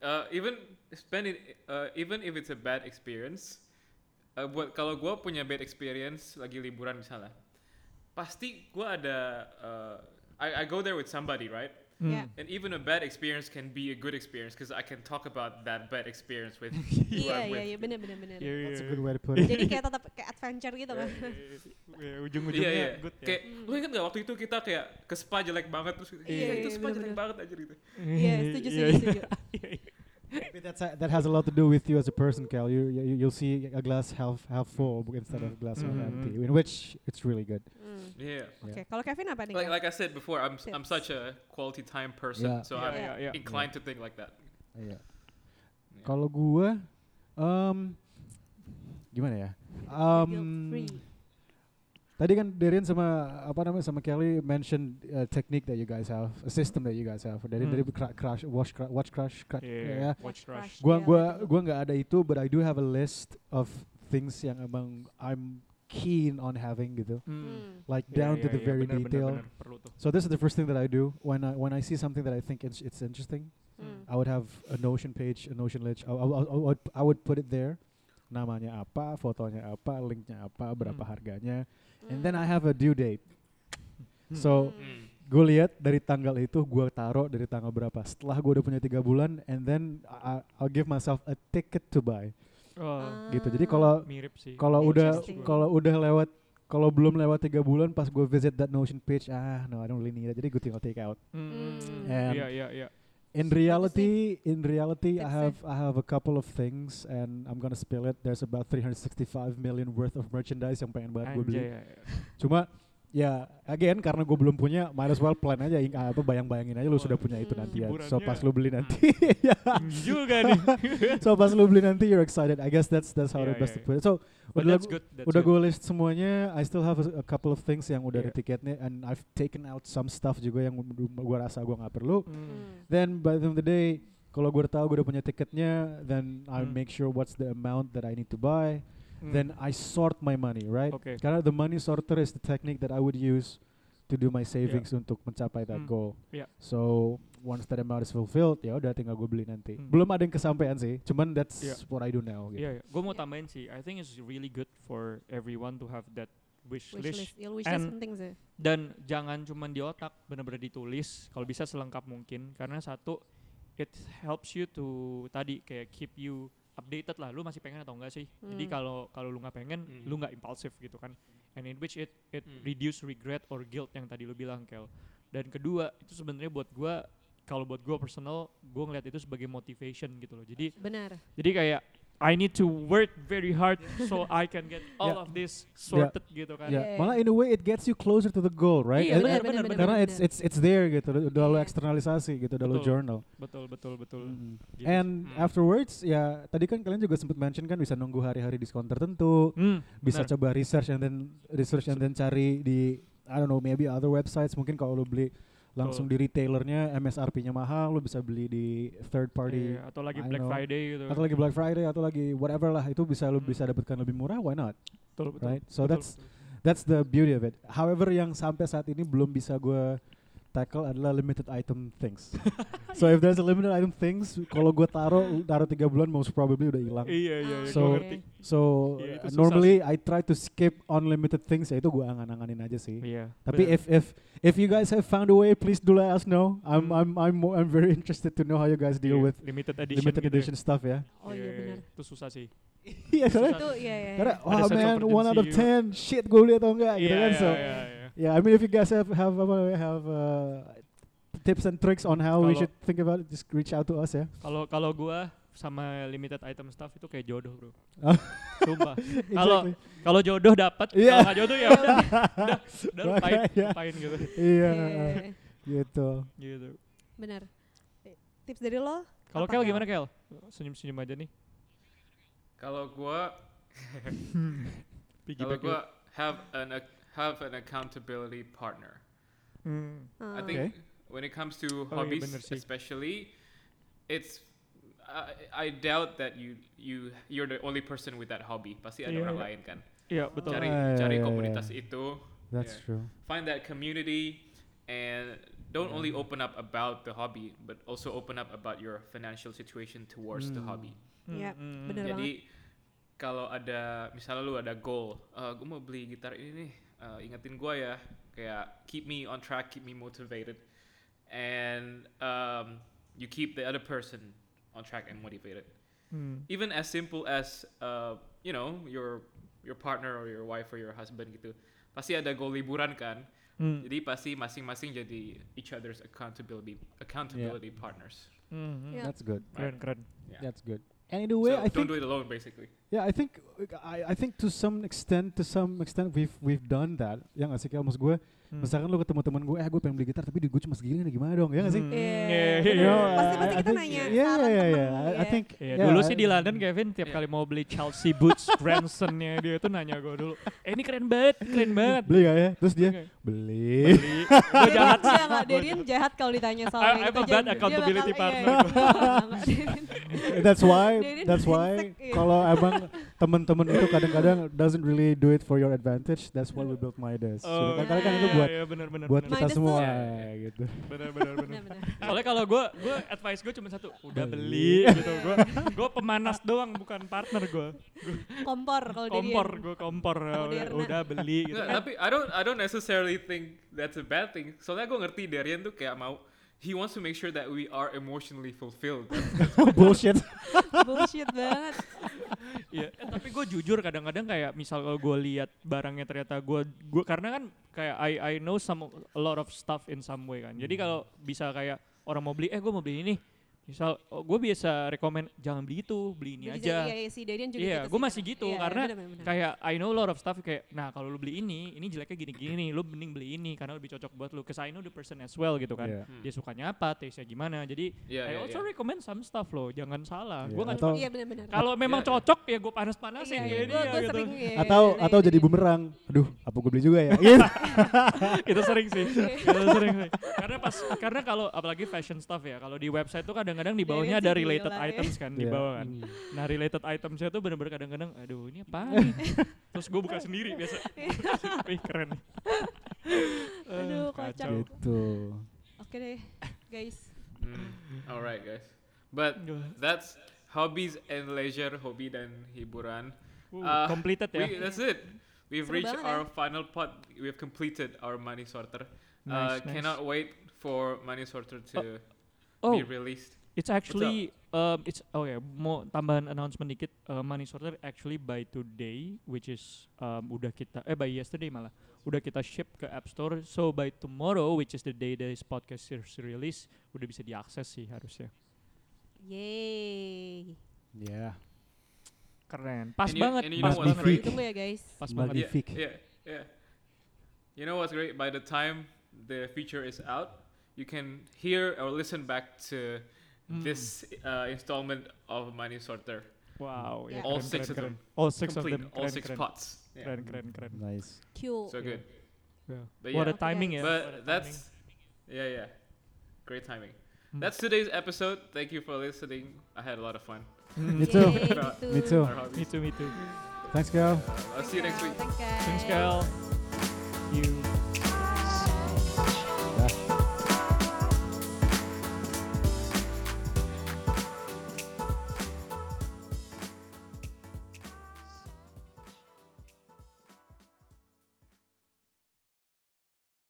uh, even spend it uh, even if it's a bad experience uh, buat kalau gue punya bad experience lagi liburan misalnya pasti gue ada uh, I, I go there with somebody right Yeah. Hmm. and even a bad experience can be a good experience because I can talk about that bad experience with (laughs) Iya iya iya bener bener bener. Iya, That's a iya, good way to put it. Jadi kayak tetap kayak adventure gitu kan. Iya, ujung-ujungnya Iya, iya. good ya. Kayak, lu inget gak waktu itu kita kayak ke spa jelek banget terus Iya, iya, itu spa jelek banget aja gitu. Iya, setuju, setuju, setuju. Iya, iya. Maybe that's a, that has a lot to do with you as a person, Cal. You, you you'll see a glass half half full instead of a glass half Mm. empty, in which it's really good. Hmm. Yeah. Oke, kalau Kevin apa nih? Like, like I said before, I'm s- I'm such a quality time person, Yeah. so Iya, I'm iya, iya. inclined to think like that. Iya. Yeah. Kalau gua, um, gimana ya? Um, Guilt-free. Tadi kan Darian sama apa namanya sama Kelly mention uh, technique that you guys have, a system that you guys have. Dari Hmm. dari crash, watch, cra- watch crash, cra- Iya, ya. watch crush. Gua gua gua nggak ada itu, but I do have a list of things yang emang I'm keen on having gitu, Hmm. Hmm. like down to iya, the iya, very bener, bener, detail. bener. Perlu tuh. So this is the first thing that I do when I when I see something that I think it's, it's interesting. Hmm. I would have a Notion page, a Notion ledge. I, I, I, I would, I would put it there. Namanya apa, fotonya apa, linknya apa, berapa Hmm. harganya, and Hmm. then I have a due date. Hmm. So Mm. gue lihat dari tanggal itu gue taruh dari tanggal berapa. Setelah gue udah punya tiga bulan, and then I, I'll give myself a ticket to buy. Oh, gitu. Jadi Ah. kalau mirip sih. kalau udah kalau udah lewat kalau belum lewat tiga bulan pas gue visit that Notion page, ah no I don't really need it. Jadi gue tinggal take out. Hmm. And- Iya, iya, iya. In reality, in reality, I have I have a couple of things, and I'm gonna spill it. There's about 365 million worth of merchandise yang pengen banget gue beli. Anjay. Cuma ya again karena gue belum punya, might as well plan aja, apa bayang-bayangin aja lu Oh, sudah punya itu Hmm. nanti ya. So pas lu beli nanti, (laughs) ya. Tinggi juga nih. (laughs) so pas lu beli nanti you're excited. I guess that's that's how Yeah, the best yeah, to put it. So But udah that's good. That's udah gue list semuanya. I still have a, a couple of things yang udah Yeah. tiketnya, and I've taken out some stuff juga yang gue rasa gue nggak perlu. Hmm. Hmm. Then by the end of the day, kalau gue tahu gue udah punya tiketnya, then I Hmm. make sure what's the amount that I need to buy. Hmm. Then I sort my money, right? Oke. Karena the money sorter is the technique that I would use to do my savings untuk mencapai that Hmm. goal. Yeah. So once that amount is fulfilled, ya udah tinggal gue beli nanti. Hmm. Belum ada yang kesampaian sih, cuman that's Yeah. what I do now. Gitu. Iya, yeah, gue mau Yeah. tambahin sih. I think it's really good for everyone to have that wish, Wish list. list. Ya, wish list And- penting sih. Dan jangan cuman di otak, bener-bener ditulis. Kalau bisa selengkap mungkin. Karena satu, it helps you to tadi kayak keep you updated lah. Lu masih pengen atau enggak sih? Jadi Hmm. kalau kalau lu nggak pengen, Hmm. lu nggak impulsif gitu kan. And in which it it Hmm. reduce regret or guilt yang tadi lu bilang Kel. Dan kedua, itu sebenarnya buat gua kalau buat gua personal, gua ngeliat itu sebagai motivation gitu loh. Jadi Benar. jadi kayak I need to work very hard so (laughs) I can get all Yeah. of this sorted gitu kan. Ya, Yeah. malah in a way it gets you closer to the goal, right? Iya, benar, benar, benar, Karena it's it's it's there gitu, udah lo Iya. eksternalisasi gitu, udah lo journal. Betul betul betul. Mm. Gitu. And Hmm. afterwards, ya tadi kan kalian juga sempat mention kan bisa nunggu hari-hari diskon tertentu, Hmm, bisa benar. coba research and then research and then cari di I don't know maybe other websites mungkin kalau lu beli langsung di retailernya MSRP-nya mahal, lu bisa beli di third party Iya, atau lagi I Black know. Friday gitu. atau lagi Black Friday atau lagi whatever lah itu bisa lu Hmm. bisa dapatkan lebih murah, why not? betul betul. right? So betul, that's betul. That's the beauty of it. However, yang sampai saat ini belum bisa gue tackle adalah limited item things. (laughs) so if there's a limited item things, kalau gue taruh taruh tiga bulan most probably udah hilang. Iya iya iya, So- gua ngerti. So Iya, itu uh, susah normally I try to skip unlimited things ya itu gue angan-anganin aja sih. Iya. Tapi benar. if if if you guys have found a way, please do let us know. I'm Hmm. I'm I'm I'm very interested to know how you guys deal Iya, with limited edition. limited gitu ya. edition stuff ya. Oh iya benar. Itu susah sih. (laughs) Iya Itu iya iya. karena iya. Ada oh man one out of ten shit gue beli atau enggak gitu Iya kan iya so iya, iya. Yeah, I mean, if you guys have have have uh, tips and tricks on how we Kalau- should think about it, just reach out to us ya. Kalau kalau gua sama limited item stuff itu kayak jodoh, Bro. Oh. Sumpah. Kalau (laughs) Exactly. kalau jodoh dapat, Iya. kalau nggak jodoh ya udah. (laughs) udah, udah lupain, Makanya. lupain gitu. Iya, iya. (laughs) gitu. Gitu. Benar. Tips dari lo? Kalau Kel gimana Kel? Senyum-senyum aja nih. Kalau gua kalau gua have an have an accountability partner. Hmm. I Ah. think Okay. when it comes to Oh, hobbies, especially, it's I, I doubt that you you you're the only person with that hobby. Pasti ada orang lain kan. Iya betul. Cari Ah, iya, cari komunitas iya. itu. That's Yeah. true. Find that community and don't only Yeah. open up about the hobby, but also open up about your financial situation towards the Hmm. hobby. Iya, hmm, bener Jadi kalau ada misalnya lu ada goal, gue mau beli gitar ini nih, uh, ingetin gue ya, kayak keep me on track, keep me motivated, and um, you keep the other person on track and motivated. Hmm. Even as simple as uh, you know your your partner or your wife or your husband gitu, pasti ada goal liburan kan. Hmm. Jadi pasti masing-masing jadi each other's accountability accountability partners. Hmm, hmm. Iya. That's good. Keren keren. Yeah. That's good. And in a way, so I don't think do it alone, basically. Yeah, I think I, I think to some extent to some extent we've we've done that. Ya sih kayak maksud gue, Hmm. misalkan lu ketemu teman gue, eh gue pengen beli gitar tapi duit gue cuma segini nih gimana dong? Ya nggak sih? Hmm, Iya, iya, iya, iya. Pasti I- pasti I kita think- nanya Yeah, saran yeah, yeah, temen, yeah. I, I iya. think. Iya, yeah, dulu I- sih di London Kevin tiap Iya. kali mau beli Chelsea boots (laughs) Gransonnya dia tuh nanya gue dulu, eh ini keren banget, keren banget. beli gak ya? Terus dia Oke. beli. Beli. (laughs) Gue jahat Darian jahat kalau ditanya soal I- kayak I'm gitu. a bad accountability partner. iya, iya. (laughs) That's why that's why iya. kalau emang temen-temen itu kadang-kadang doesn't really do it for your advantage that's why we built Oh, kan- karena kan itu iya, buat iya, bener, bener, buat bener. kita Midas semua tuh- gitu bener, bener. Benar-benar. Soalnya kalau gue, gue advice gue cuma satu, udah Beli. beli gitu. Gue, gue pemanas doang, bukan partner gue. Kompor kalau Darian. Kompor, gue kompor. Udah, beli gitu. Nggak, tapi I don't I don't necessarily think that's a bad thing. Soalnya gue ngerti Darian tuh kayak mau he wants to make sure that we are emotionally fulfilled. (laughs) bullshit (laughs) Bullshit banget. (laughs) Iya, eh, tapi gue jujur kadang-kadang kayak misal kalau gue lihat barangnya ternyata gue gue karena kan kayak I I know some a lot of stuff in some way kan. Jadi kalau bisa kayak orang mau beli, eh gue mau beli ini, Misal gue biasa rekomend jangan beli itu, beli ini Beli aja. Iya, iya, si Darian juga Iya, gitu gue sih. masih gitu Iya, karena bener, bener, bener. kayak I know a lot of stuff kayak nah kalau lu beli ini, ini jeleknya gini-gini, lu mending beli ini karena lebih cocok buat lu. Cause I know the person as well gitu kan. Yeah. Hmm. Dia sukanya apa, taste-nya gimana. Jadi Iya, I iya, also iya. recommend some stuff loh, jangan salah. Iya, Gue nggak cuma Iya benar-benar. kalau memang iya. cocok ya gue panas-panasin Iya, kayak iya, dia gue gitu. sering iya, atau atau jadi bumerang. Aduh, apa gue beli juga ya? (laughs) Itu sering sih. itu sering sih. Karena pas karena kalau apalagi fashion stuff ya, kalau di website tuh kadang-kadang di bawahnya Darian ada related gila ya. items kan di Iya. bawah kan. Hmm. Nah related itemsnya tuh bener-bener kadang-kadang, aduh ini apa (laughs) nih? Terus gue buka sendiri biasa. Wih keren. nih. (laughs) Aduh, Eh, kocak. kacau. Gitu. Oke deh, guys. Mm. Alright guys. But that's hobbies and leisure, hobi dan hiburan. Uh, Uh, completed ya. We, that's it. We've Seru reached our ya. final part. We've completed our money sorter. Nice, uh, nice. Cannot wait for money sorter to Oh, be released. It's actually um, it's oh ya mau tambahan announcement dikit. Uh, Money Sorter actually by today, which is um, udah kita eh by yesterday malah udah kita ship ke App Store. So by tomorrow, which is the day this podcast is release, udah bisa diakses sih harusnya. Yeay. Yeah. Keren. Pas And you- banget. and you pas banget. great? Tunggu ya guys. Pas Magnifique. banget. Yeah, yeah, yeah. You know what's great? By the time the feature is out, you can hear or listen back to Hmm. this uh, installment of Money Sorter. Wow. Yeah. All keren, six keren, of keren. them. All six Complete, of them. all six keren. pots. Yeah. Keren, keren, keren. Nice. Cool. So Yeah. good. Yeah. But What a timing Okay, ya. guys. What a But that's yeah, yeah. Great timing. Hmm. That's today's episode. Thank you for listening. I had a lot of fun. timing. Me too. Yay, About gitu. Me too. Me too, me too. Thanks, girl. I'll see you next week. Thanks guys. Thanks, Cal. You.